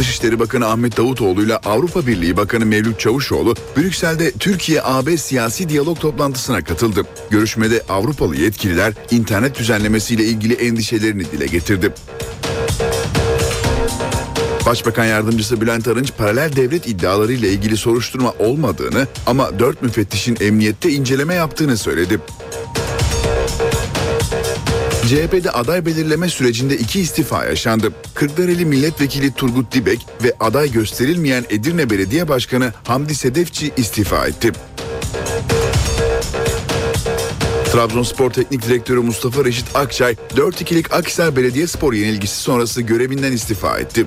Dışişleri Bakanı Ahmet Davutoğlu ile Avrupa Birliği Bakanı Mevlüt Çavuşoğlu Brüksel'de Türkiye-AB siyasi diyalog toplantısına katıldı. Görüşmede Avrupalı yetkililer internet düzenlemesiyle ilgili endişelerini dile getirdi. Başbakan Yardımcısı Bülent Arınç paralel devlet iddiaları ile ilgili soruşturma olmadığını ama dört müfettişin emniyette inceleme yaptığını söyledi. CHP'de aday belirleme sürecinde iki istifa yaşandı. Kırklareli Milletvekili Turgut Dibek ve aday gösterilmeyen Edirne Belediye Başkanı Hamdi Sedefçi istifa etti. Trabzonspor Teknik Direktörü Mustafa Reşit Akçay 4-2'lik Akhisar Belediyespor yenilgisi sonrası görevinden istifa etti.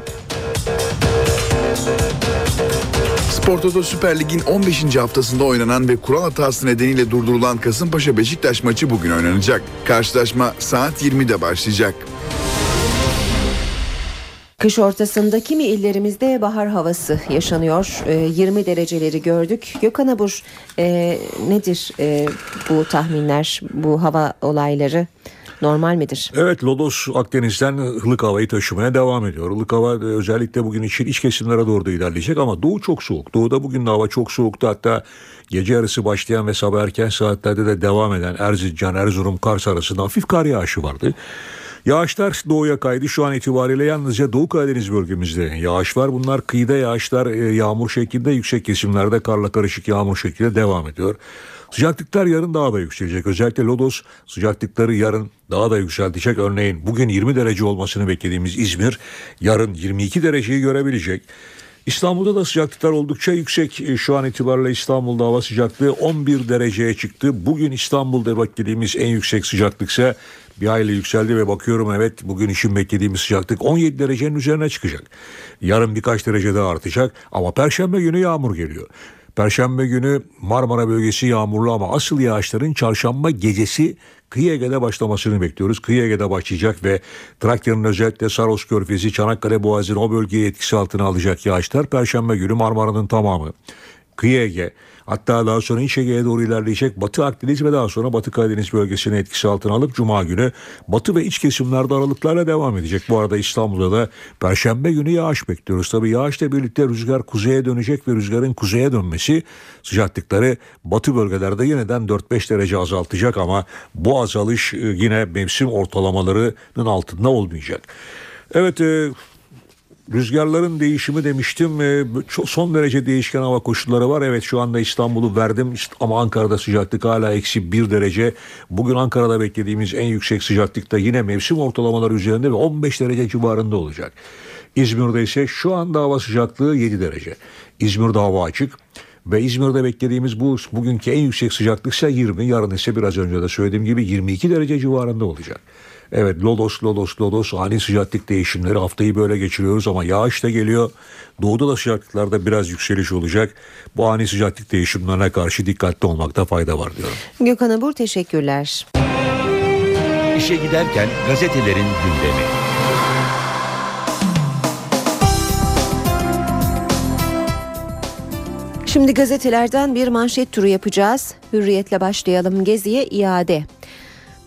Spor Toto Süper Lig'in 15. haftasında oynanan ve kural hatası nedeniyle durdurulan Kasımpaşa Beşiktaş maçı bugün oynanacak. Karşılaşma saat 20'de başlayacak. Kış ortasında kimi illerimizde bahar havası yaşanıyor. E, 20 dereceleri gördük. Gökhan Abur e, nedir e, bu tahminler, bu hava olayları? Normal midir? Evet Lodos Akdeniz'den ılık havayı taşımaya devam ediyor. Ilık hava e, özellikle bugün için iç kesimlere doğru da ilerleyecek ama doğu çok soğuk. Doğuda bugün de hava çok soğuktu. Hatta gece yarısı başlayan ve sabah erken saatlerde de devam eden Erzincan, Erzurum, Kars arasında hafif kar yağışı vardı. Yağışlar doğuya kaydı. Şu an itibariyle yalnızca Doğu Karadeniz bölgemizde yağış var. Bunlar kıyıda yağışlar e, yağmur şeklinde yüksek kesimlerde karla karışık yağmur şeklinde devam ediyor. Sıcaklıklar yarın daha da yükselecek. Özellikle Lodos sıcaklıkları yarın daha da yükseltecek. Örneğin bugün 20 derece olmasını beklediğimiz İzmir yarın 22 dereceyi görebilecek. İstanbul'da da sıcaklıklar oldukça yüksek. E, Şu an itibariyle İstanbul'da hava sıcaklığı 11 dereceye çıktı. Bugün İstanbul'da beklediğimiz en yüksek sıcaklık ise bir hayli yükseldi ve bakıyorum evet bugün işin beklediğimiz sıcaklık 17 derecenin üzerine çıkacak. Yarın birkaç derece daha artacak ama perşembe günü yağmur geliyor. Perşembe günü Marmara bölgesi yağmurlu ama asıl yağışların çarşamba gecesi Kıyı Ege'de başlamasını bekliyoruz. Kıyı Ege'de başlayacak ve Trakya'nın özellikle Saros Körfezi, Çanakkale Boğazı'nın o bölgeyi etkisi altına alacak yağışlar Perşembe günü Marmara'nın tamamı. Kıyı Ege hatta daha sonra İç Ege'ye doğru ilerleyecek Batı Akdeniz ve daha sonra Batı Karadeniz bölgesini etkisi altına alıp Cuma günü Batı ve iç kesimlerde aralıklarla devam edecek. Bu arada İstanbul'da da Perşembe günü yağış bekliyoruz. Tabi yağışla birlikte rüzgar kuzeye dönecek ve rüzgarın kuzeye dönmesi sıcaklıkları Batı bölgelerde yeniden 4-5 derece azaltacak ama bu azalış e, yine mevsim ortalamalarının altında olmayacak. Evet e, Rüzgarların değişimi demiştim. Son derece değişken hava koşulları var. Evet şu anda İstanbul'u verdim ama Ankara'da sıcaklık hala eksi bir derece. Bugün Ankara'da beklediğimiz en yüksek sıcaklık da yine mevsim ortalamaları üzerinde ve 15 derece civarında olacak. İzmir'de ise şu anda hava sıcaklığı 7 derece. İzmir'de hava açık. Ve İzmir'de beklediğimiz bu bugünkü en yüksek sıcaklık ise 20. Yarın ise biraz önce de söylediğim gibi 22 derece civarında olacak. Evet lodos lodos lodos ani sıcaklık değişimleri haftayı böyle geçiriyoruz ama yağış da geliyor. Doğuda da sıcaklıklarda biraz yükseliş olacak. Bu ani sıcaklık değişimlerine karşı dikkatli olmakta fayda var diyorum. Gökhan Abur teşekkürler. İşe giderken gazetelerin gündemi. Şimdi gazetelerden bir manşet turu yapacağız. Hürriyetle başlayalım. Geziye iade.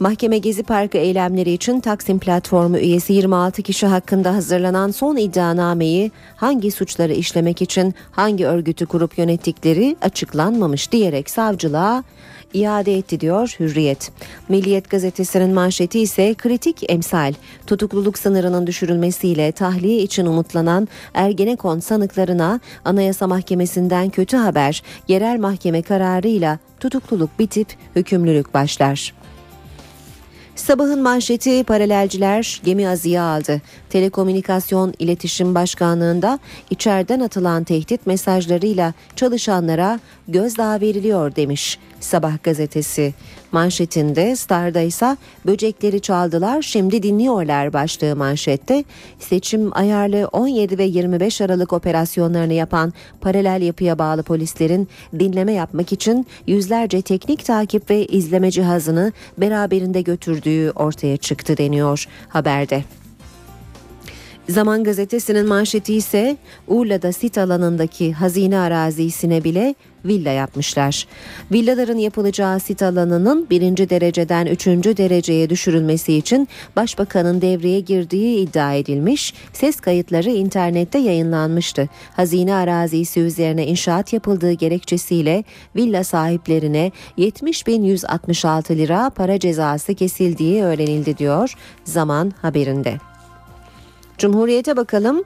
Mahkeme Gezi Parkı eylemleri için Taksim Platformu üyesi 26 kişi hakkında hazırlanan son iddianameyi hangi suçları işlemek için hangi örgütü kurup yönettikleri açıklanmamış diyerek savcılığa iade etti diyor Hürriyet. Milliyet gazetesinin manşeti ise kritik emsal. Tutukluluk sınırının düşürülmesiyle tahliye için umutlanan Ergenekon sanıklarına Anayasa Mahkemesi'nden kötü haber, yerel mahkeme kararıyla tutukluluk bitip hükümlülük başlar. Sabahın manşeti paralelciler gemi azıya aldı. Telekomünikasyon İletişim Başkanlığı'nda içeriden atılan tehdit mesajlarıyla çalışanlara gözdağı veriliyor demiş Sabah gazetesi. Manşetinde Star'da ise böcekleri çaldılar şimdi dinliyorlar başlığı manşette. Seçim ayarlı 17 ve 25 Aralık operasyonlarını yapan paralel yapıya bağlı polislerin dinleme yapmak için yüzlerce teknik takip ve izleme cihazını beraberinde götürdüğü ortaya çıktı deniyor haberde. Zaman gazetesinin manşeti ise Urla'da sit alanındaki hazine arazisine bile villa yapmışlar. Villaların yapılacağı sit alanının birinci dereceden üçüncü dereceye düşürülmesi için başbakanın devreye girdiği iddia edilmiş, ses kayıtları internette yayınlanmıştı. Hazine arazisi üzerine inşaat yapıldığı gerekçesiyle villa sahiplerine 70.166 lira para cezası kesildiği öğrenildi diyor Zaman haberinde. Cumhuriyete bakalım.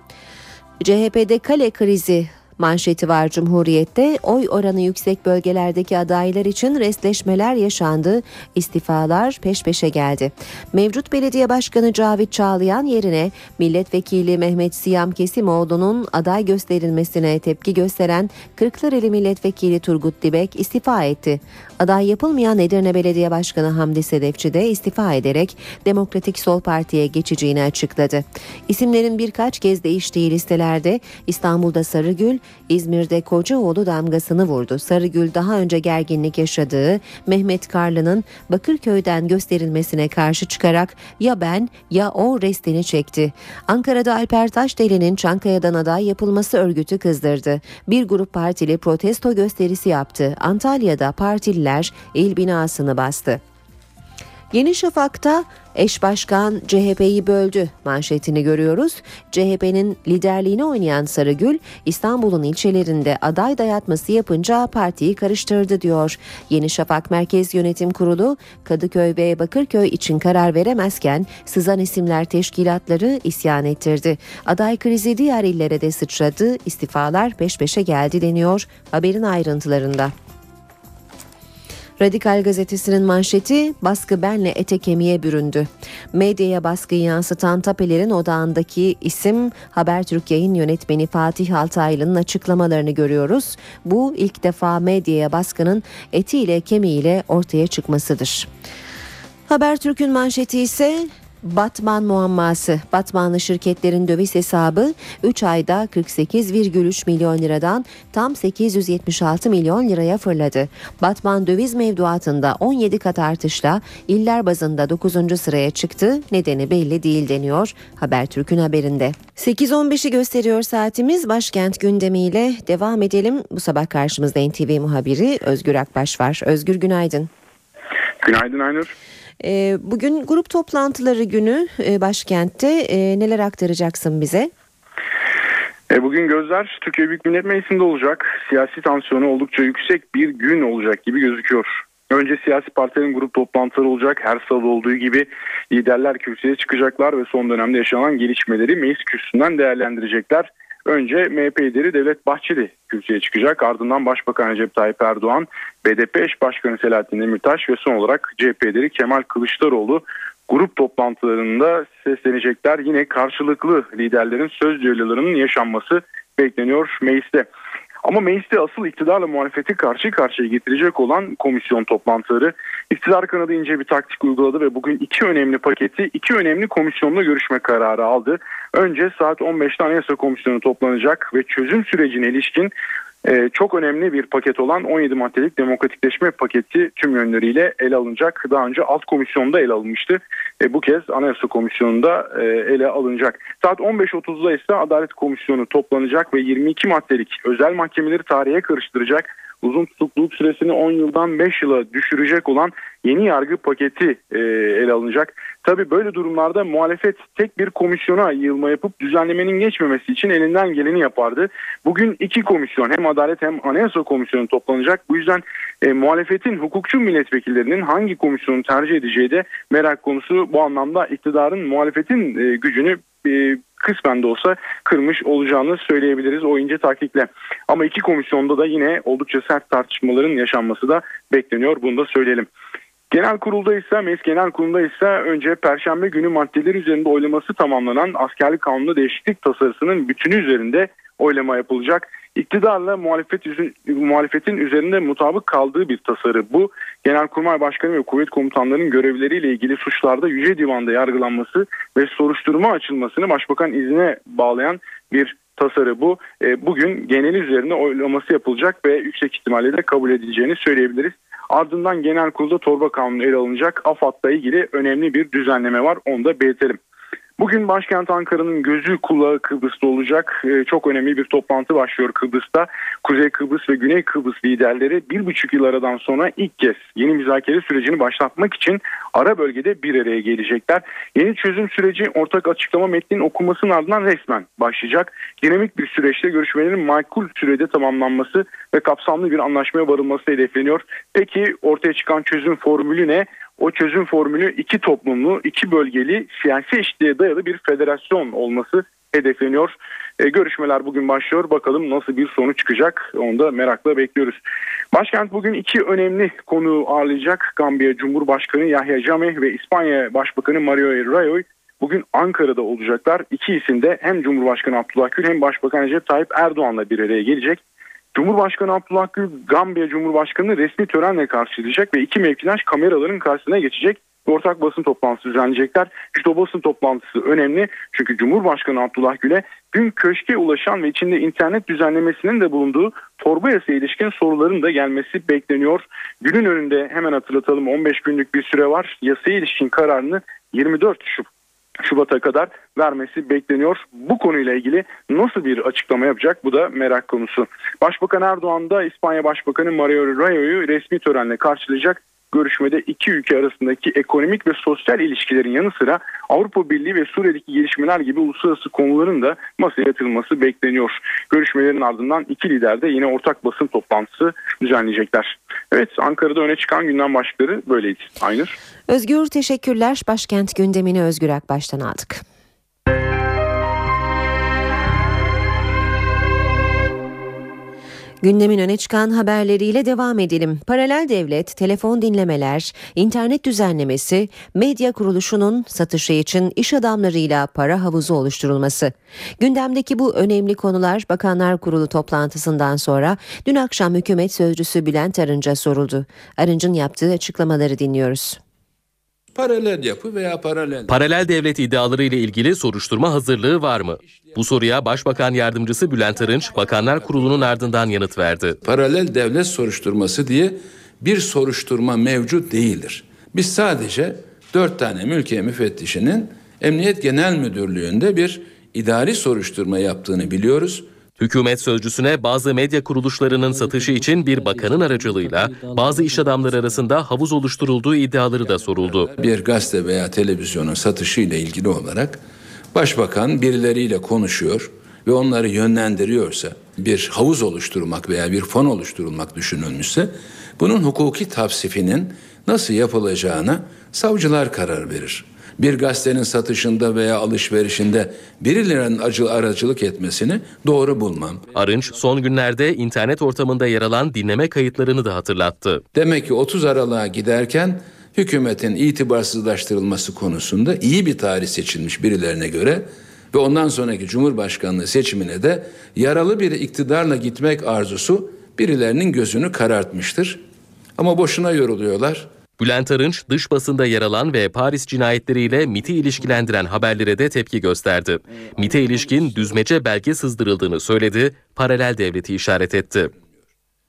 CHP'de kale krizi manşeti var Cumhuriyet'te. Oy oranı yüksek bölgelerdeki adaylar için resleşmeler yaşandı. İstifalar peş peşe geldi. Mevcut belediye başkanı Cavit Çağlayan yerine milletvekili Mehmet Siyam Kesimoğlu'nun aday gösterilmesine tepki gösteren Kırklareli milletvekili Turgut Dibek istifa etti. Aday yapılmayan Edirne Belediye Başkanı Hamdi Sedefçi de istifa ederek Demokratik Sol Parti'ye geçeceğini açıkladı. İsimlerin birkaç kez değiştiği listelerde İstanbul'da Sarıgül, İzmir'de Kocaoğlu damgasını vurdu. Sarıgül daha önce gerginlik yaşadığı Mehmet Karlı'nın Bakırköy'den gösterilmesine karşı çıkarak ya ben ya o restini çekti. Ankara'da Alper Taşdeli'nin Çankaya'dan aday yapılması örgütü kızdırdı. Bir grup partili protesto gösterisi yaptı. Antalya'da partililer il binasını bastı. Yeni Şafak'ta eş başkan CHP'yi böldü manşetini görüyoruz. CHP'nin liderliğini oynayan Sarıgül İstanbul'un ilçelerinde aday dayatması yapınca partiyi karıştırdı diyor. Yeni Şafak Merkez Yönetim Kurulu Kadıköy ve Bakırköy için karar veremezken sızan isimler teşkilatları isyan ettirdi. Aday krizi diğer illere de sıçradı. İstifalar peş peşe geldi deniyor haberin ayrıntılarında. Radikal gazetesinin manşeti baskı benle ete kemiğe büründü. Medyaya baskıyı yansıtan tapelerin odağındaki isim Habertürk yayın yönetmeni Fatih Altaylı'nın açıklamalarını görüyoruz. Bu ilk defa medyaya baskının etiyle kemiğiyle ortaya çıkmasıdır. Habertürk'ün manşeti ise Batman muamması. Batmanlı şirketlerin döviz hesabı 3 ayda 48,3 milyon liradan tam 876 milyon liraya fırladı. Batman döviz mevduatında 17 kat artışla iller bazında 9. sıraya çıktı. Nedeni belli değil deniyor Habertürk'ün haberinde. 8.15'i gösteriyor saatimiz. Başkent gündemiyle devam edelim. Bu sabah karşımızda NTV muhabiri Özgür Akbaş var. Özgür günaydın. Günaydın Aynur. Ee, bugün grup toplantıları günü e, başkentte e, neler aktaracaksın bize? E, bugün gözler Türkiye Büyük Millet Meclisi'nde olacak. Siyasi tansiyonu oldukça yüksek bir gün olacak gibi gözüküyor. Önce siyasi partilerin grup toplantıları olacak. Her salı olduğu gibi liderler kürsüye çıkacaklar ve son dönemde yaşanan gelişmeleri meclis kürsüsünden değerlendirecekler. Önce MHP lideri Devlet Bahçeli kürsüye çıkacak. Ardından Başbakan Recep Tayyip Erdoğan, BDP eş başkanı Selahattin Demirtaş ve son olarak CHP lideri Kemal Kılıçdaroğlu grup toplantılarında seslenecekler. Yine karşılıklı liderlerin söz düellolarının yaşanması bekleniyor mecliste. Ama mecliste asıl iktidarla muhalefeti karşı karşıya getirecek olan komisyon toplantıları iktidar kanadı ince bir taktik uyguladı ve bugün iki önemli paketi iki önemli komisyonla görüşme kararı aldı. Önce saat 15'te Anayasa Komisyonu toplanacak ve çözüm sürecine ilişkin çok önemli bir paket olan 17 maddelik demokratikleşme paketi tüm yönleriyle ele alınacak. Daha önce alt komisyonda ele alınmıştı. E, bu kez Anayasa Komisyonu'nda e, ele alınacak. Saat 15.30'da ise Adalet Komisyonu toplanacak ve 22 maddelik özel mahkemeleri tarihe karıştıracak uzun tutukluluk süresini 10 yıldan 5 yıla düşürecek olan yeni yargı paketi e, ele alınacak. Tabi böyle durumlarda muhalefet tek bir komisyona yığılma yapıp düzenlemenin geçmemesi için elinden geleni yapardı. Bugün iki komisyon hem Adalet hem Anayasa Komisyonu toplanacak. Bu yüzden e, muhalefetin hukukçu milletvekillerinin hangi komisyonu tercih edeceği de merak konusu. Bu anlamda iktidarın muhalefetin e, gücünü e, kısmen de olsa kırmış olacağını söyleyebiliriz o ince taktikle. Ama iki komisyonda da yine oldukça sert tartışmaların yaşanması da bekleniyor. Bunu da söyleyelim. Genel kurulda ise Meclis Genel Kurulu'nda ise önce Perşembe günü maddeler üzerinde oylaması tamamlanan askerlik kanunu değişiklik tasarısının bütünü üzerinde oylama yapılacak. İktidarla muhalefet muhalefetin üzerinde mutabık kaldığı bir tasarı bu. Genelkurmay Başkanı ve kuvvet komutanlarının görevleriyle ilgili suçlarda Yüce Divan'da yargılanması ve soruşturma açılmasını başbakan izine bağlayan bir tasarı bu. E, bugün genel üzerine oylaması yapılacak ve yüksek ihtimalle de kabul edileceğini söyleyebiliriz. Ardından genel kurulda torba kanunu ele alınacak. AFAD'la ilgili önemli bir düzenleme var. Onu da belirtelim. Bugün başkent Ankara'nın gözü kulağı Kıbrıs'ta olacak. Ee, çok önemli bir toplantı başlıyor Kıbrıs'ta. Kuzey Kıbrıs ve Güney Kıbrıs liderleri bir buçuk yıl aradan sonra ilk kez yeni müzakere sürecini başlatmak için ara bölgede bir araya gelecekler. Yeni çözüm süreci ortak açıklama metninin okunmasının ardından resmen başlayacak. Dinamik bir süreçte görüşmelerin makul sürede tamamlanması ve kapsamlı bir anlaşmaya varılması hedefleniyor. Peki ortaya çıkan çözüm formülü ne? O çözüm formülü iki toplumlu, iki bölgeli, siyasi eşitliğe dayalı bir federasyon olması hedefleniyor. E, görüşmeler bugün başlıyor. Bakalım nasıl bir sonuç çıkacak. Onu da merakla bekliyoruz. Başkent bugün iki önemli konu ağırlayacak. Gambiya Cumhurbaşkanı Yahya Jammeh ve İspanya Başbakanı Mario Rajoy bugün Ankara'da olacaklar. İki isim de hem Cumhurbaşkanı Abdullah Gül hem Başbakan Recep Tayyip Erdoğan'la bir araya gelecek. Cumhurbaşkanı Abdullah Gül Gambiya Cumhurbaşkanı resmi törenle karşılayacak ve iki mevkidaş kameraların karşısına geçecek ortak basın toplantısı düzenleyecekler. İşte o basın toplantısı önemli çünkü Cumhurbaşkanı Abdullah Gül'e dün köşke ulaşan ve içinde internet düzenlemesinin de bulunduğu torba yasaya ilişkin soruların da gelmesi bekleniyor. Günün önünde hemen hatırlatalım 15 günlük bir süre var. Yasaya ilişkin kararını 24 Şubat Şubat'a kadar vermesi bekleniyor. Bu konuyla ilgili nasıl bir açıklama yapacak bu da merak konusu. Başbakan Erdoğan da İspanya Başbakanı Mario Rajoy'u resmi törenle karşılayacak. Görüşmede iki ülke arasındaki ekonomik ve sosyal ilişkilerin yanı sıra Avrupa Birliği ve Suriye'deki gelişmeler gibi uluslararası konuların da masaya yatırılması bekleniyor. Görüşmelerin ardından iki lider de yine ortak basın toplantısı düzenleyecekler. Evet Ankara'da öne çıkan gündem başlıkları böyleydi. Aynur. Özgür teşekkürler. Başkent gündemini Özgür Akbaş'tan aldık. Gündemin öne çıkan haberleriyle devam edelim. Paralel devlet, telefon dinlemeler, internet düzenlemesi, medya kuruluşunun satışı için iş adamlarıyla para havuzu oluşturulması. Gündemdeki bu önemli konular Bakanlar Kurulu toplantısından sonra dün akşam hükümet sözcüsü Bülent Arınç'a soruldu. Arınç'ın yaptığı açıklamaları dinliyoruz. Paralel yapı veya paralel... Paralel devlet iddiaları ile ilgili soruşturma hazırlığı var mı? Bu soruya Başbakan Yardımcısı Bülent Arınç, Bakanlar Kurulu'nun ardından yanıt verdi. Paralel devlet soruşturması diye bir soruşturma mevcut değildir. Biz sadece dört tane mülkiye müfettişinin Emniyet Genel Müdürlüğü'nde bir idari soruşturma yaptığını biliyoruz. Hükümet sözcüsüne bazı medya kuruluşlarının satışı için bir bakanın aracılığıyla bazı iş adamları arasında havuz oluşturulduğu iddiaları da soruldu. Bir gazete veya televizyonun satışı ile ilgili olarak başbakan birileriyle konuşuyor ve onları yönlendiriyorsa bir havuz oluşturmak veya bir fon oluşturulmak düşünülmüşse bunun hukuki tavsifinin nasıl yapılacağına savcılar karar verir bir gazetenin satışında veya alışverişinde birilerinin acı aracılık etmesini doğru bulmam. Arınç son günlerde internet ortamında yer alan dinleme kayıtlarını da hatırlattı. Demek ki 30 Aralık'a giderken hükümetin itibarsızlaştırılması konusunda iyi bir tarih seçilmiş birilerine göre ve ondan sonraki Cumhurbaşkanlığı seçimine de yaralı bir iktidarla gitmek arzusu birilerinin gözünü karartmıştır. Ama boşuna yoruluyorlar. Bülent Arınç dış basında yer alan ve Paris cinayetleriyle MIT'i ilişkilendiren haberlere de tepki gösterdi. MIT'e ilişkin düzmece belge sızdırıldığını söyledi, paralel devleti işaret etti.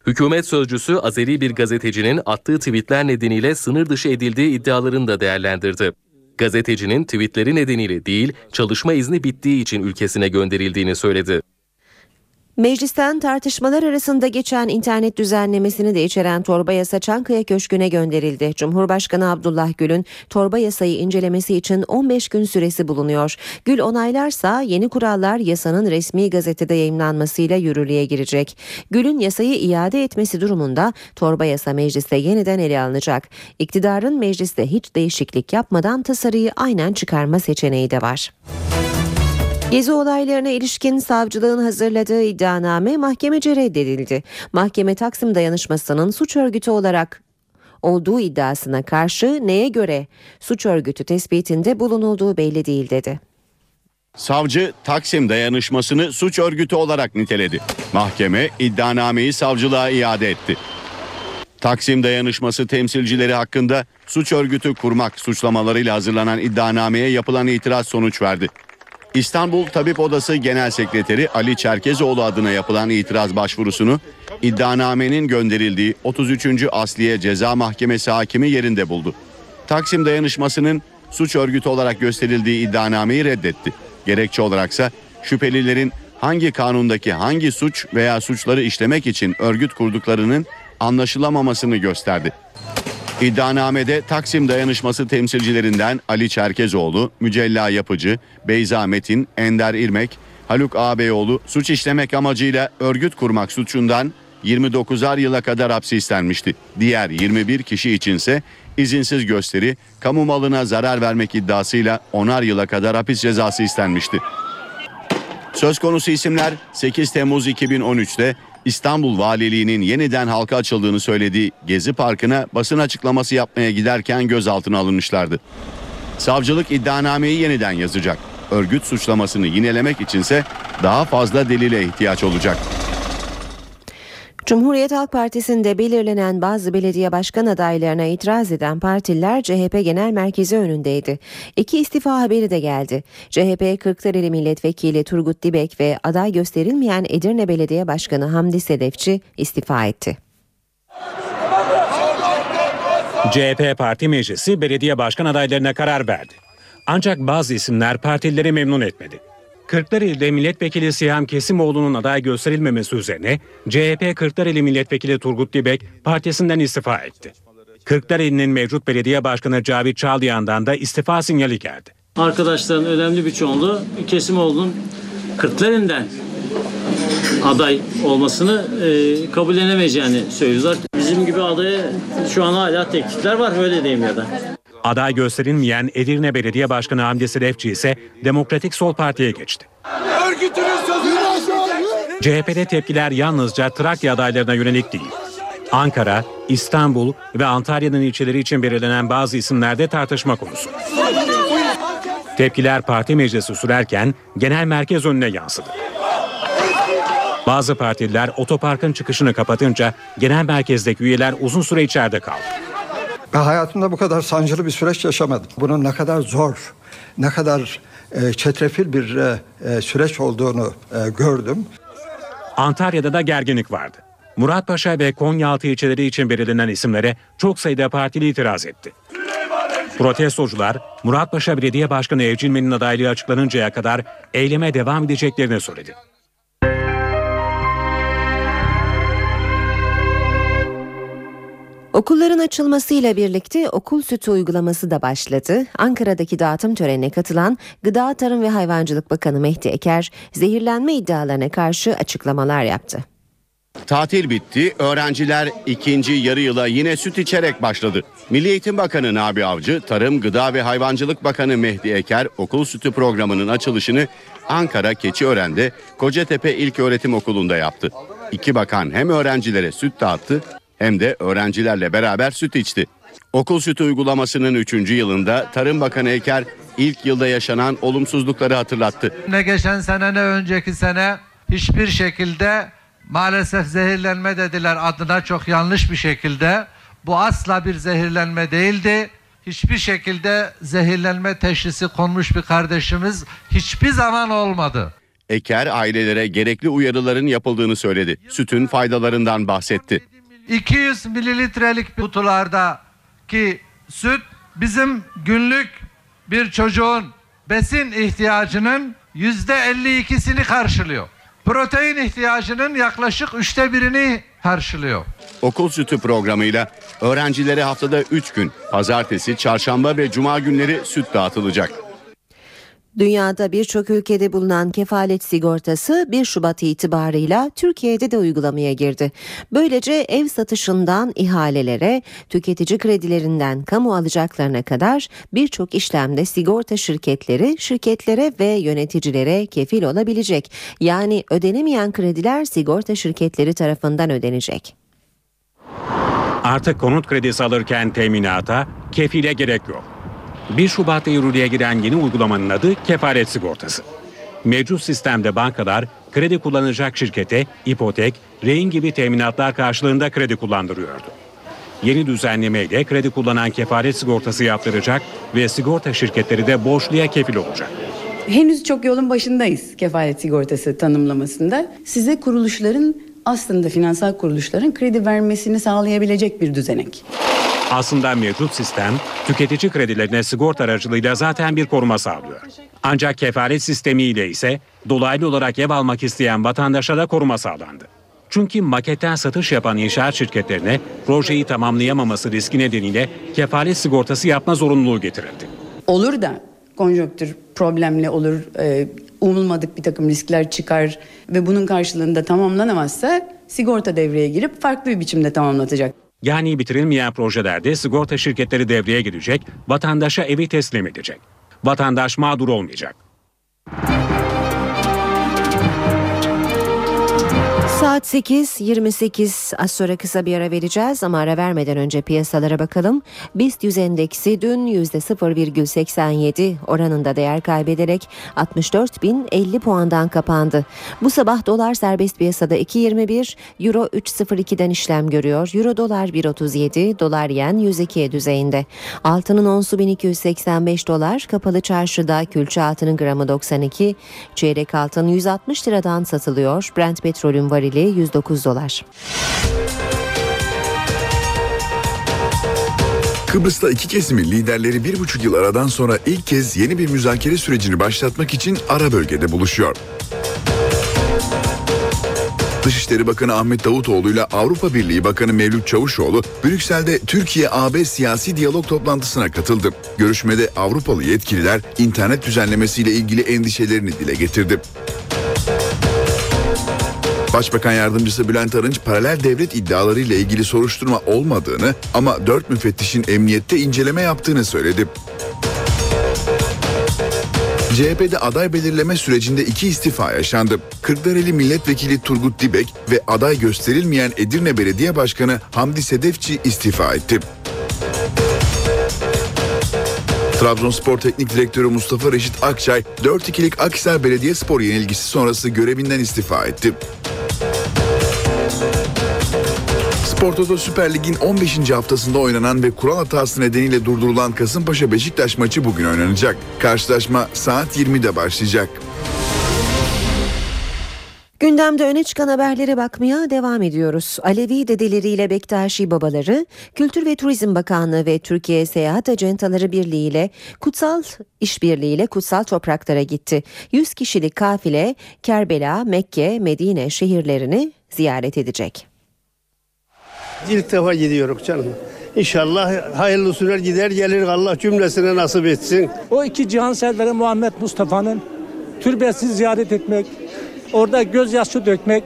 Hükümet sözcüsü Azeri bir gazetecinin attığı tweetler nedeniyle sınır dışı edildiği iddialarını da değerlendirdi. Gazetecinin tweetleri nedeniyle değil, çalışma izni bittiği için ülkesine gönderildiğini söyledi. Meclisten tartışmalar arasında geçen internet düzenlemesini de içeren torba yasa Çankaya Köşkü'ne gönderildi. Cumhurbaşkanı Abdullah Gül'ün torba yasayı incelemesi için 15 gün süresi bulunuyor. Gül onaylarsa yeni kurallar yasanın resmi gazetede yayımlanmasıyla yürürlüğe girecek. Gül'ün yasayı iade etmesi durumunda torba yasa mecliste yeniden ele alınacak. İktidarın mecliste hiç değişiklik yapmadan tasarıyı aynen çıkarma seçeneği de var. Gezi olaylarına ilişkin savcılığın hazırladığı iddianame mahkemece reddedildi. Mahkeme Taksim dayanışmasının suç örgütü olarak olduğu iddiasına karşı neye göre suç örgütü tespitinde bulunulduğu belli değil dedi. Savcı Taksim dayanışmasını suç örgütü olarak niteledi. Mahkeme iddianameyi savcılığa iade etti. Taksim dayanışması temsilcileri hakkında suç örgütü kurmak suçlamalarıyla hazırlanan iddianameye yapılan itiraz sonuç verdi. İstanbul Tabip Odası Genel Sekreteri Ali Çerkezoğlu adına yapılan itiraz başvurusunu iddianamenin gönderildiği 33. Asliye Ceza Mahkemesi hakimi yerinde buldu. Taksim dayanışmasının suç örgütü olarak gösterildiği iddianameyi reddetti. Gerekçe olaraksa şüphelilerin hangi kanundaki hangi suç veya suçları işlemek için örgüt kurduklarının anlaşılamamasını gösterdi. İddianamede Taksim Dayanışması temsilcilerinden Ali Çerkezoğlu, Mücella Yapıcı, Beyza Metin, Ender İrmek, Haluk Ağabeyoğlu suç işlemek amacıyla örgüt kurmak suçundan 29'ar yıla kadar hapsi istenmişti. Diğer 21 kişi içinse izinsiz gösteri, kamu malına zarar vermek iddiasıyla 10'ar yıla kadar hapis cezası istenmişti. Söz konusu isimler 8 Temmuz 2013'te İstanbul Valiliği'nin yeniden halka açıldığını söylediği Gezi Parkı'na basın açıklaması yapmaya giderken gözaltına alınmışlardı. Savcılık iddianameyi yeniden yazacak. Örgüt suçlamasını yinelemek içinse daha fazla delile ihtiyaç olacak. Cumhuriyet Halk Partisi'nde belirlenen bazı belediye başkan adaylarına itiraz eden partililer CHP Genel Merkezi önündeydi. İki istifa haberi de geldi. CHP Kırklareli Milletvekili Turgut Dibek ve aday gösterilmeyen Edirne Belediye Başkanı Hamdi Sedefçi istifa etti. CHP Parti Meclisi belediye başkan adaylarına karar verdi. Ancak bazı isimler partilileri memnun etmedi. Kırklareli'de milletvekili Siyam Kesimoğlu'nun aday gösterilmemesi üzerine CHP Kırklareli milletvekili Turgut Dibek partisinden istifa etti. Kırklareli'nin mevcut belediye başkanı Cavit Çağlayan'dan da istifa sinyali geldi. Arkadaşların önemli bir çoğunluğu Kesimoğlu'nun Kırklareli'nden aday olmasını e, kabullenemeyeceğini söylüyorlar. Bizim gibi adaya şu an hala teklifler var öyle diyeyim ya da. Aday gösterilmeyen Edirne Belediye Başkanı Hamdi Sedefçi ise Demokratik Sol Parti'ye geçti. CHP'de tepkiler yalnızca Trakya adaylarına yönelik değil. Ankara, İstanbul ve Antalya'nın ilçeleri için belirlenen bazı isimlerde tartışma konusu. Tepkiler parti meclisi sürerken genel merkez önüne yansıdı. Bazı partililer otoparkın çıkışını kapatınca genel merkezdeki üyeler uzun süre içeride kaldı. Ben hayatımda bu kadar sancılı bir süreç yaşamadım. Bunun ne kadar zor, ne kadar e, çetrefil bir e, e, süreç olduğunu e, gördüm. Antalya'da da gerginlik vardı. Muratpaşa ve Konyaaltı ilçeleri için belirlenen isimlere çok sayıda partili itiraz etti. Protestocular Muratpaşa Belediye Başkanı Evcilmen'in adaylığı açıklanıncaya kadar eyleme devam edeceklerini söyledi. Okulların açılmasıyla birlikte okul sütü uygulaması da başladı. Ankara'daki dağıtım törenine katılan Gıda Tarım ve Hayvancılık Bakanı Mehdi Eker, zehirlenme iddialarına karşı açıklamalar yaptı. Tatil bitti, öğrenciler ikinci yarı yıla yine süt içerek başladı. Milli Eğitim Bakanı Nabi Avcı, Tarım, Gıda ve Hayvancılık Bakanı Mehdi Eker okul sütü programının açılışını Ankara Keçiören'de Kocatepe İlköğretim Okulu'nda yaptı. İki bakan hem öğrencilere süt dağıttı hem de öğrencilerle beraber süt içti. Okul sütü uygulamasının 3. yılında Tarım Bakanı Eker ilk yılda yaşanan olumsuzlukları hatırlattı. Ne geçen sene ne önceki sene hiçbir şekilde maalesef zehirlenme dediler adına çok yanlış bir şekilde. Bu asla bir zehirlenme değildi. Hiçbir şekilde zehirlenme teşhisi konmuş bir kardeşimiz hiçbir zaman olmadı. Eker ailelere gerekli uyarıların yapıldığını söyledi. Sütün faydalarından bahsetti. 200 mililitrelik kutulardaki süt bizim günlük bir çocuğun besin ihtiyacının yüzde 52'sini karşılıyor. Protein ihtiyacının yaklaşık üçte birini karşılıyor. Okul sütü programıyla öğrencilere haftada 3 gün pazartesi, çarşamba ve cuma günleri süt dağıtılacak. Dünyada birçok ülkede bulunan kefalet sigortası 1 Şubat itibarıyla Türkiye'de de uygulamaya girdi. Böylece ev satışından ihalelere, tüketici kredilerinden kamu alacaklarına kadar birçok işlemde sigorta şirketleri şirketlere ve yöneticilere kefil olabilecek. Yani ödenemeyen krediler sigorta şirketleri tarafından ödenecek. Artık konut kredisi alırken teminata, kefile gerek yok. 1 Şubat'ta yürürlüğe giren yeni uygulamanın adı kefalet sigortası. Mevcut sistemde bankalar kredi kullanacak şirkete ipotek, rehin gibi teminatlar karşılığında kredi kullandırıyordu. Yeni düzenlemeyle kredi kullanan kefalet sigortası yaptıracak ve sigorta şirketleri de borçluya kefil olacak. Henüz çok yolun başındayız kefalet sigortası tanımlamasında. Size kuruluşların aslında finansal kuruluşların kredi vermesini sağlayabilecek bir düzenek. Aslında mevcut sistem tüketici kredilerine sigorta aracılığıyla zaten bir koruma sağlıyor. Ancak kefalet sistemiyle ise dolaylı olarak ev almak isteyen vatandaşa da koruma sağlandı. Çünkü maketten satış yapan inşaat şirketlerine projeyi tamamlayamaması riski nedeniyle kefalet sigortası yapma zorunluluğu getirildi. Olur da konjonktür problemli olur, e, umulmadık bir takım riskler çıkar ve bunun karşılığında tamamlanamazsa sigorta devreye girip farklı bir biçimde tamamlatacak. Yani bitirilmeyen projelerde sigorta şirketleri devreye girecek, vatandaşa evi teslim edecek. Vatandaş mağdur olmayacak. Saat 8.28 az sonra kısa bir ara vereceğiz ama ara vermeden önce piyasalara bakalım. BIST 100 endeksi dün %0,87 oranında değer kaybederek 64.050 puandan kapandı. Bu sabah dolar serbest piyasada 2.21, euro 3.02'den işlem görüyor. Euro dolar 1.37, dolar yen 102 düzeyinde. Altının onsu 1285 dolar, kapalı çarşıda külçe altının gramı 92, çeyrek altın 160 liradan satılıyor. Brent petrolün varili 109 dolar. Kıbrıs'ta iki kesimin liderleri bir buçuk yıl aradan sonra ilk kez yeni bir müzakere sürecini başlatmak için ara bölgede buluşuyor. Dışişleri Bakanı Ahmet Davutoğlu ile Avrupa Birliği Bakanı Mevlüt Çavuşoğlu Brüksel'de Türkiye-AB siyasi diyalog toplantısına katıldı. Görüşmede Avrupalı yetkililer internet düzenlemesiyle ilgili endişelerini dile getirdi. Başbakan Yardımcısı Bülent Arınç paralel devlet iddiaları ile ilgili soruşturma olmadığını ama dört müfettişin emniyette inceleme yaptığını söyledi. CHP'de aday belirleme sürecinde iki istifa yaşandı. Kırklareli Milletvekili Turgut Dibek ve aday gösterilmeyen Edirne Belediye Başkanı Hamdi Sedefçi istifa etti. Trabzonspor Teknik Direktörü Mustafa Reşit Akçay 4-2'lik Akhisar Belediyespor yenilgisi sonrası görevinden istifa etti. Spor Toto Süper Lig'in 15. haftasında oynanan ve kural hatası nedeniyle durdurulan Kasımpaşa Beşiktaş maçı bugün oynanacak. Karşılaşma saat 20'de başlayacak. Gündemde öne çıkan haberlere bakmaya devam ediyoruz. Alevi dedeleriyle Bektaşi babaları, Kültür ve Turizm Bakanlığı ve Türkiye Seyahat Acentaları Birliği ile kutsal işbirliğiyle kutsal topraklara gitti. 100 kişilik kafile Kerbela, Mekke, Medine şehirlerini ziyaret edecek. İlk defa gidiyorum canım. İnşallah hayırlı sürer gider gelir Allah cümlesine nasip etsin. O iki cihan serveri Muhammed Mustafa'nın türbesini ziyaret etmek, orada gözyaşı dökmek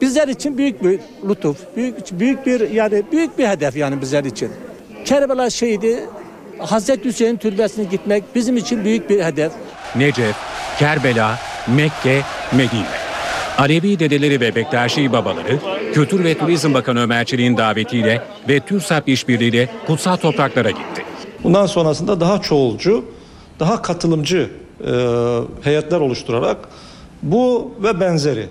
bizler için büyük bir lütuf, büyük büyük bir yani büyük bir hedef yani bizler için. Kerbela şehidi Hazreti Hüseyin türbesine gitmek bizim için büyük bir hedef. Necef, Kerbela, Mekke, Medine. Alevi dedeleri ve Bektaşi babaları Kültür ve Turizm Bakanı Ömer Çelik'in davetiyle ve TÜRSAP işbirliğiyle kutsal topraklara gitti. Bundan sonrasında daha çoğulcu, daha katılımcı e, heyetler oluşturarak bu ve benzeri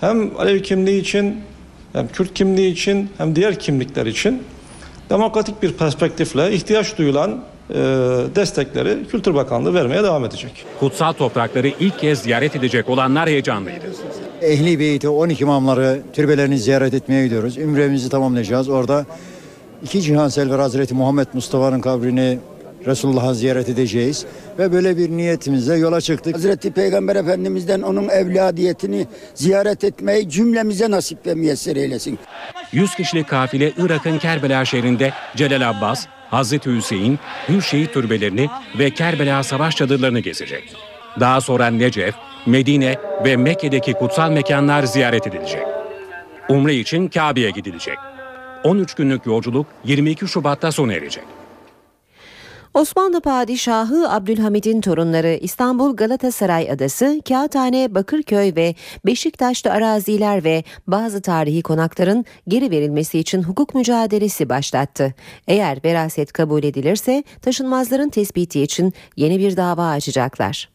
hem Alevi kimliği için hem Kürt kimliği için hem diğer kimlikler için demokratik bir perspektifle ihtiyaç duyulan destekleri Kültür Bakanlığı vermeye devam edecek. Kutsal toprakları ilk kez ziyaret edecek olanlar heyecanlıydı. Ehli Beyt'i 12 imamları türbelerini ziyaret etmeye gidiyoruz. Ümremizi tamamlayacağız. Orada iki cihan selver Hazreti Muhammed Mustafa'nın kabrini Resulullah'a ziyaret edeceğiz. Ve böyle bir niyetimizle yola çıktık. Hazreti Peygamber Efendimiz'den onun evladiyetini ziyaret etmeyi cümlemize nasip ve müyesser eylesin. 100 kişilik kafile Irak'ın Kerbela şehrinde Celal Abbas, Hazreti Hüseyin, Hür Şehit türbelerini ve Kerbela savaş çadırlarını gezecek. Daha sonra Necef, Medine ve Mekke'deki kutsal mekanlar ziyaret edilecek. Umre için Kabe'ye gidilecek. 13 günlük yolculuk 22 Şubat'ta sona erecek. Osmanlı Padişahı Abdülhamid'in torunları İstanbul Galatasaray Adası, Kağıthane, Bakırköy ve Beşiktaş'ta araziler ve bazı tarihi konakların geri verilmesi için hukuk mücadelesi başlattı. Eğer veraset kabul edilirse taşınmazların tespiti için yeni bir dava açacaklar.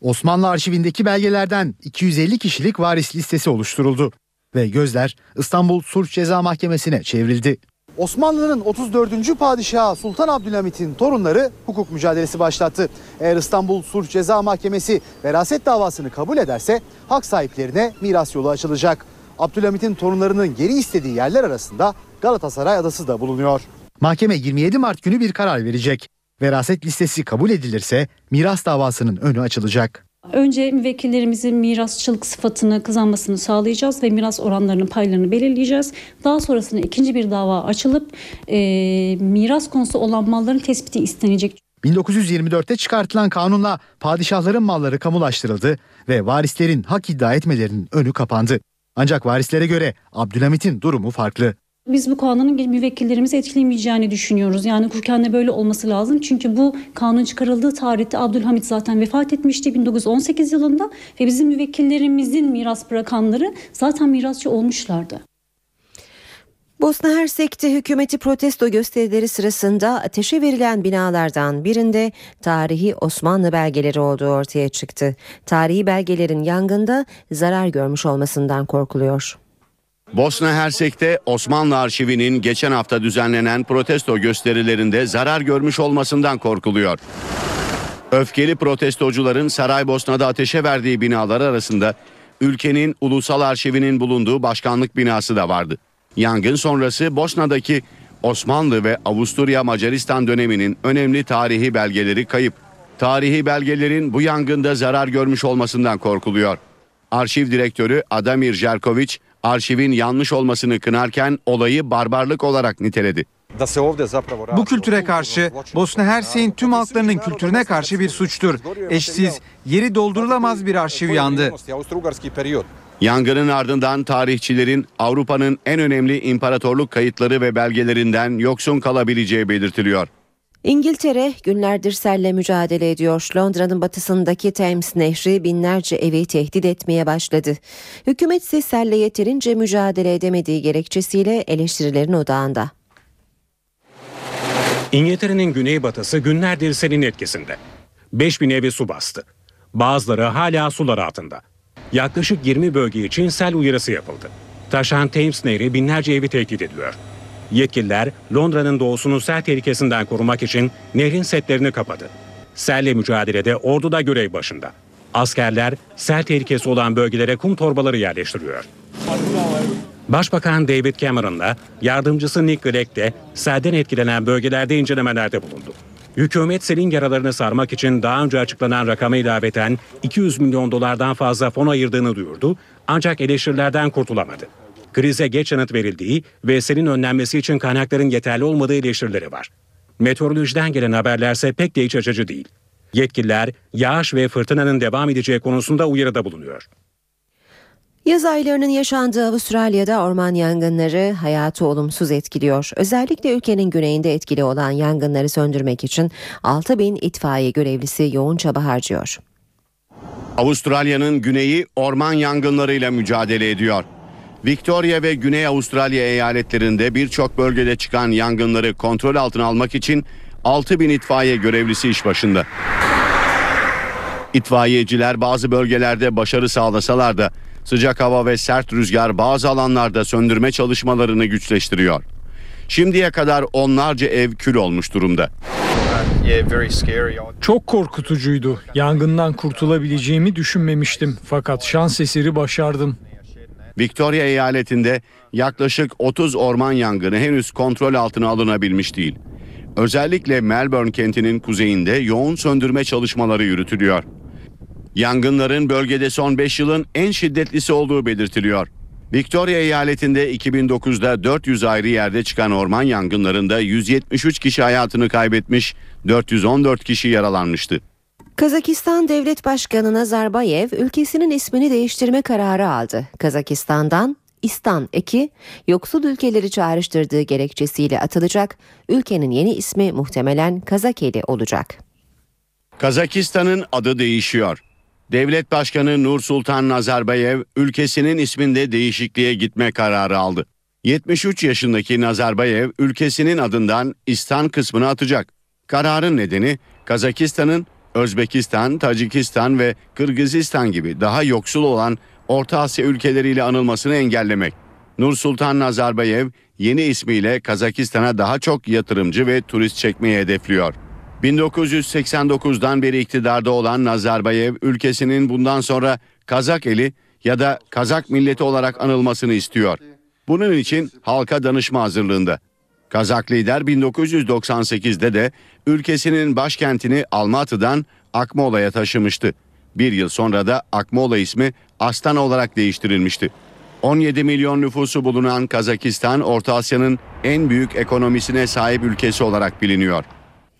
Osmanlı arşivindeki belgelerden 250 kişilik varis listesi oluşturuldu ve gözler İstanbul Sulh Ceza Mahkemesi'ne çevrildi. Osmanlı'nın 34. padişahı Sultan Abdülhamit'in torunları hukuk mücadelesi başlattı. Eğer İstanbul Sulh Ceza Mahkemesi veraset davasını kabul ederse hak sahiplerine miras yolu açılacak. Abdülhamit'in torunlarının geri istediği yerler arasında Galatasaray Adası da bulunuyor. Mahkeme 27 Mart günü bir karar verecek. Veraset listesi kabul edilirse miras davasının önü açılacak. Önce müvekkillerimizin mirasçılık sıfatını kazanmasını sağlayacağız ve miras oranlarının paylarını belirleyeceğiz. Daha sonrasında ikinci bir dava açılıp e, miras konusu olan malların tespiti istenecek. 1924'te çıkartılan kanunla padişahların malları kamulaştırıldı ve varislerin hak iddia etmelerinin önü kapandı. Ancak varislere göre Abdülhamit'in durumu farklı. Biz bu kanunun müvekkillerimizi etkilemeyeceğini düşünüyoruz. Yani hukuken de böyle olması lazım. Çünkü bu kanun çıkarıldığı tarihte Abdülhamit zaten vefat etmişti 1918 yılında ve bizim müvekkillerimizin miras bırakanları zaten mirasçı olmuşlardı. Bosna Hersek'te hükümeti protesto gösterileri sırasında ateşe verilen binalardan birinde tarihi Osmanlı belgeleri olduğu ortaya çıktı. Tarihi belgelerin yangında zarar görmüş olmasından korkuluyor. Bosna Hersek'te Osmanlı Arşivi'nin geçen hafta düzenlenen protesto gösterilerinde zarar görmüş olmasından korkuluyor. Öfkeli protestocuların Saraybosna'da ateşe verdiği binalar arasında ülkenin ulusal arşivinin bulunduğu başkanlık binası da vardı. Yangın sonrası Bosna'daki Osmanlı ve Avusturya Macaristan döneminin önemli tarihi belgeleri kayıp. Tarihi belgelerin bu yangında zarar görmüş olmasından korkuluyor. Arşiv direktörü Adamir Jerkovic arşivin yanlış olmasını kınarken olayı barbarlık olarak niteledi. Bu kültüre karşı Bosna Hersek'in tüm halklarının kültürüne karşı bir suçtur. Eşsiz, yeri doldurulamaz bir arşiv yandı. Yangının ardından tarihçilerin Avrupa'nın en önemli imparatorluk kayıtları ve belgelerinden yoksun kalabileceği belirtiliyor. İngiltere günlerdir selle mücadele ediyor. Londra'nın batısındaki Thames Nehri binlerce evi tehdit etmeye başladı. Hükümet ise selle yeterince mücadele edemediği gerekçesiyle eleştirilerin odağında. İngiltere'nin güneybatısı günlerdir selin etkisinde. 5000 evi su bastı. Bazıları hala sular altında. Yaklaşık 20 bölge için sel uyarısı yapıldı. Taşan Thames Nehri binlerce evi tehdit ediyor. Yetkililer Londra'nın doğusunu sel tehlikesinden korumak için nehrin setlerini kapadı. Selle mücadelede ordu da görev başında. Askerler sel tehlikesi olan bölgelere kum torbaları yerleştiriyor. Başbakan David Cameron'la yardımcısı Nick Clegg de selden etkilenen bölgelerde incelemelerde bulundu. Hükümet selin yaralarını sarmak için daha önce açıklanan rakama ilaveten 200 milyon dolardan fazla fon ayırdığını duyurdu ancak eleştirilerden kurtulamadı. Krize geç yanıt verildiği ve selin önlenmesi için kaynakların yeterli olmadığı eleştirileri var. Meteorolojiden gelen haberlerse pek de iç açıcı değil. Yetkililer yağış ve fırtınanın devam edeceği konusunda uyarıda bulunuyor. Yaz aylarının yaşandığı Avustralya'da orman yangınları hayatı olumsuz etkiliyor. Özellikle ülkenin güneyinde etkili olan yangınları söndürmek için 6 bin itfaiye görevlisi yoğun çaba harcıyor. Avustralya'nın güneyi orman yangınlarıyla mücadele ediyor. Victoria ve Güney Avustralya eyaletlerinde birçok bölgede çıkan yangınları kontrol altına almak için 6 bin itfaiye görevlisi iş başında. İtfaiyeciler bazı bölgelerde başarı sağlasalar da sıcak hava ve sert rüzgar bazı alanlarda söndürme çalışmalarını güçleştiriyor. Şimdiye kadar onlarca ev kül olmuş durumda. Çok korkutucuydu. Yangından kurtulabileceğimi düşünmemiştim. Fakat şans eseri başardım. Victoria eyaletinde yaklaşık 30 orman yangını henüz kontrol altına alınabilmiş değil. Özellikle Melbourne kentinin kuzeyinde yoğun söndürme çalışmaları yürütülüyor. Yangınların bölgede son 5 yılın en şiddetlisi olduğu belirtiliyor. Victoria eyaletinde 2009'da 400 ayrı yerde çıkan orman yangınlarında 173 kişi hayatını kaybetmiş, 414 kişi yaralanmıştı. Kazakistan Devlet Başkanı Nazarbayev ülkesinin ismini değiştirme kararı aldı. Kazakistan'dan İstan eki yoksul ülkeleri çağrıştırdığı gerekçesiyle atılacak. Ülkenin yeni ismi muhtemelen Kazakeli olacak. Kazakistan'ın adı değişiyor. Devlet Başkanı Nur Sultan Nazarbayev ülkesinin isminde değişikliğe gitme kararı aldı. 73 yaşındaki Nazarbayev ülkesinin adından İstan kısmını atacak. Kararın nedeni Kazakistan'ın Özbekistan, Tacikistan ve Kırgızistan gibi daha yoksul olan Orta Asya ülkeleriyle anılmasını engellemek. Nur Sultan Nazarbayev yeni ismiyle Kazakistan'a daha çok yatırımcı ve turist çekmeyi hedefliyor. 1989'dan beri iktidarda olan Nazarbayev ülkesinin bundan sonra Kazak eli ya da Kazak milleti olarak anılmasını istiyor. Bunun için halka danışma hazırlığında. Kazak lider 1998'de de ülkesinin başkentini Almatı'dan Akmola'ya taşımıştı. Bir yıl sonra da Akmola ismi Astana olarak değiştirilmişti. 17 milyon nüfusu bulunan Kazakistan, Orta Asya'nın en büyük ekonomisine sahip ülkesi olarak biliniyor.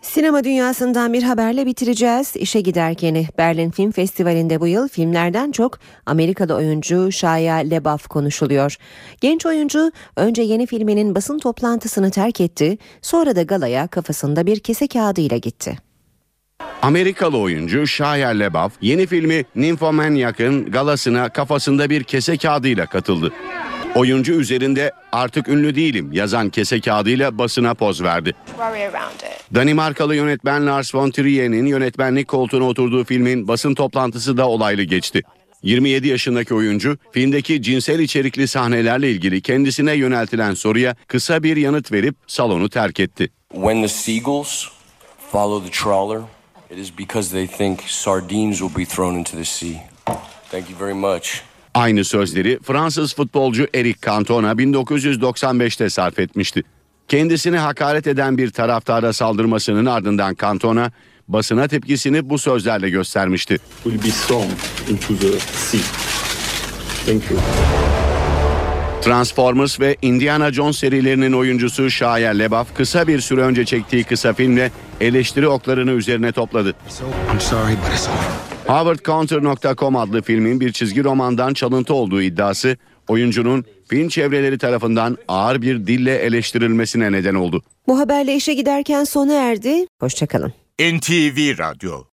Sinema dünyasından bir haberle bitireceğiz. İşe giderkeni Berlin Film Festivali'nde bu yıl filmlerden çok Amerikalı oyuncu Shia LaBeouf konuşuluyor. Genç oyuncu önce yeni filminin basın toplantısını terk etti, sonra da galaya kafasında bir kese kağıdıyla gitti. Amerikalı oyuncu Shia LaBeouf yeni filmi Nymphomaniac'ın galasına kafasında bir kese kağıdıyla katıldı. Oyuncu üzerinde artık ünlü değilim yazan kese kağıdıyla basına poz verdi. Danimarkalı yönetmen Lars von Trier'in yönetmenlik koltuğuna oturduğu filmin basın toplantısı da olaylı geçti. 27 yaşındaki oyuncu filmdeki cinsel içerikli sahnelerle ilgili kendisine yöneltilen soruya kısa bir yanıt verip salonu terk etti. When the seagulls follow the trawler, it is because they think sardines will be thrown into the sea. Thank you very much. Aynı sözleri Fransız futbolcu Eric Cantona 1995'te sarf etmişti. Kendisine hakaret eden bir taraftara saldırmasının ardından Cantona basına tepkisini bu sözlerle göstermişti. will be thrown into the sea. Thank you. Transformers ve Indiana Jones serilerinin oyuncusu Shia LaBeouf kısa bir süre önce çektiği kısa filmle eleştiri oklarını üzerine topladı. I'm sorry, but it's over. HowardCounter.com adlı filmin bir çizgi romandan çalıntı olduğu iddiası oyuncunun film çevreleri tarafından ağır bir dille eleştirilmesine neden oldu. Bu haberle işe giderken sona erdi. Hoşçakalın. NTV Radyo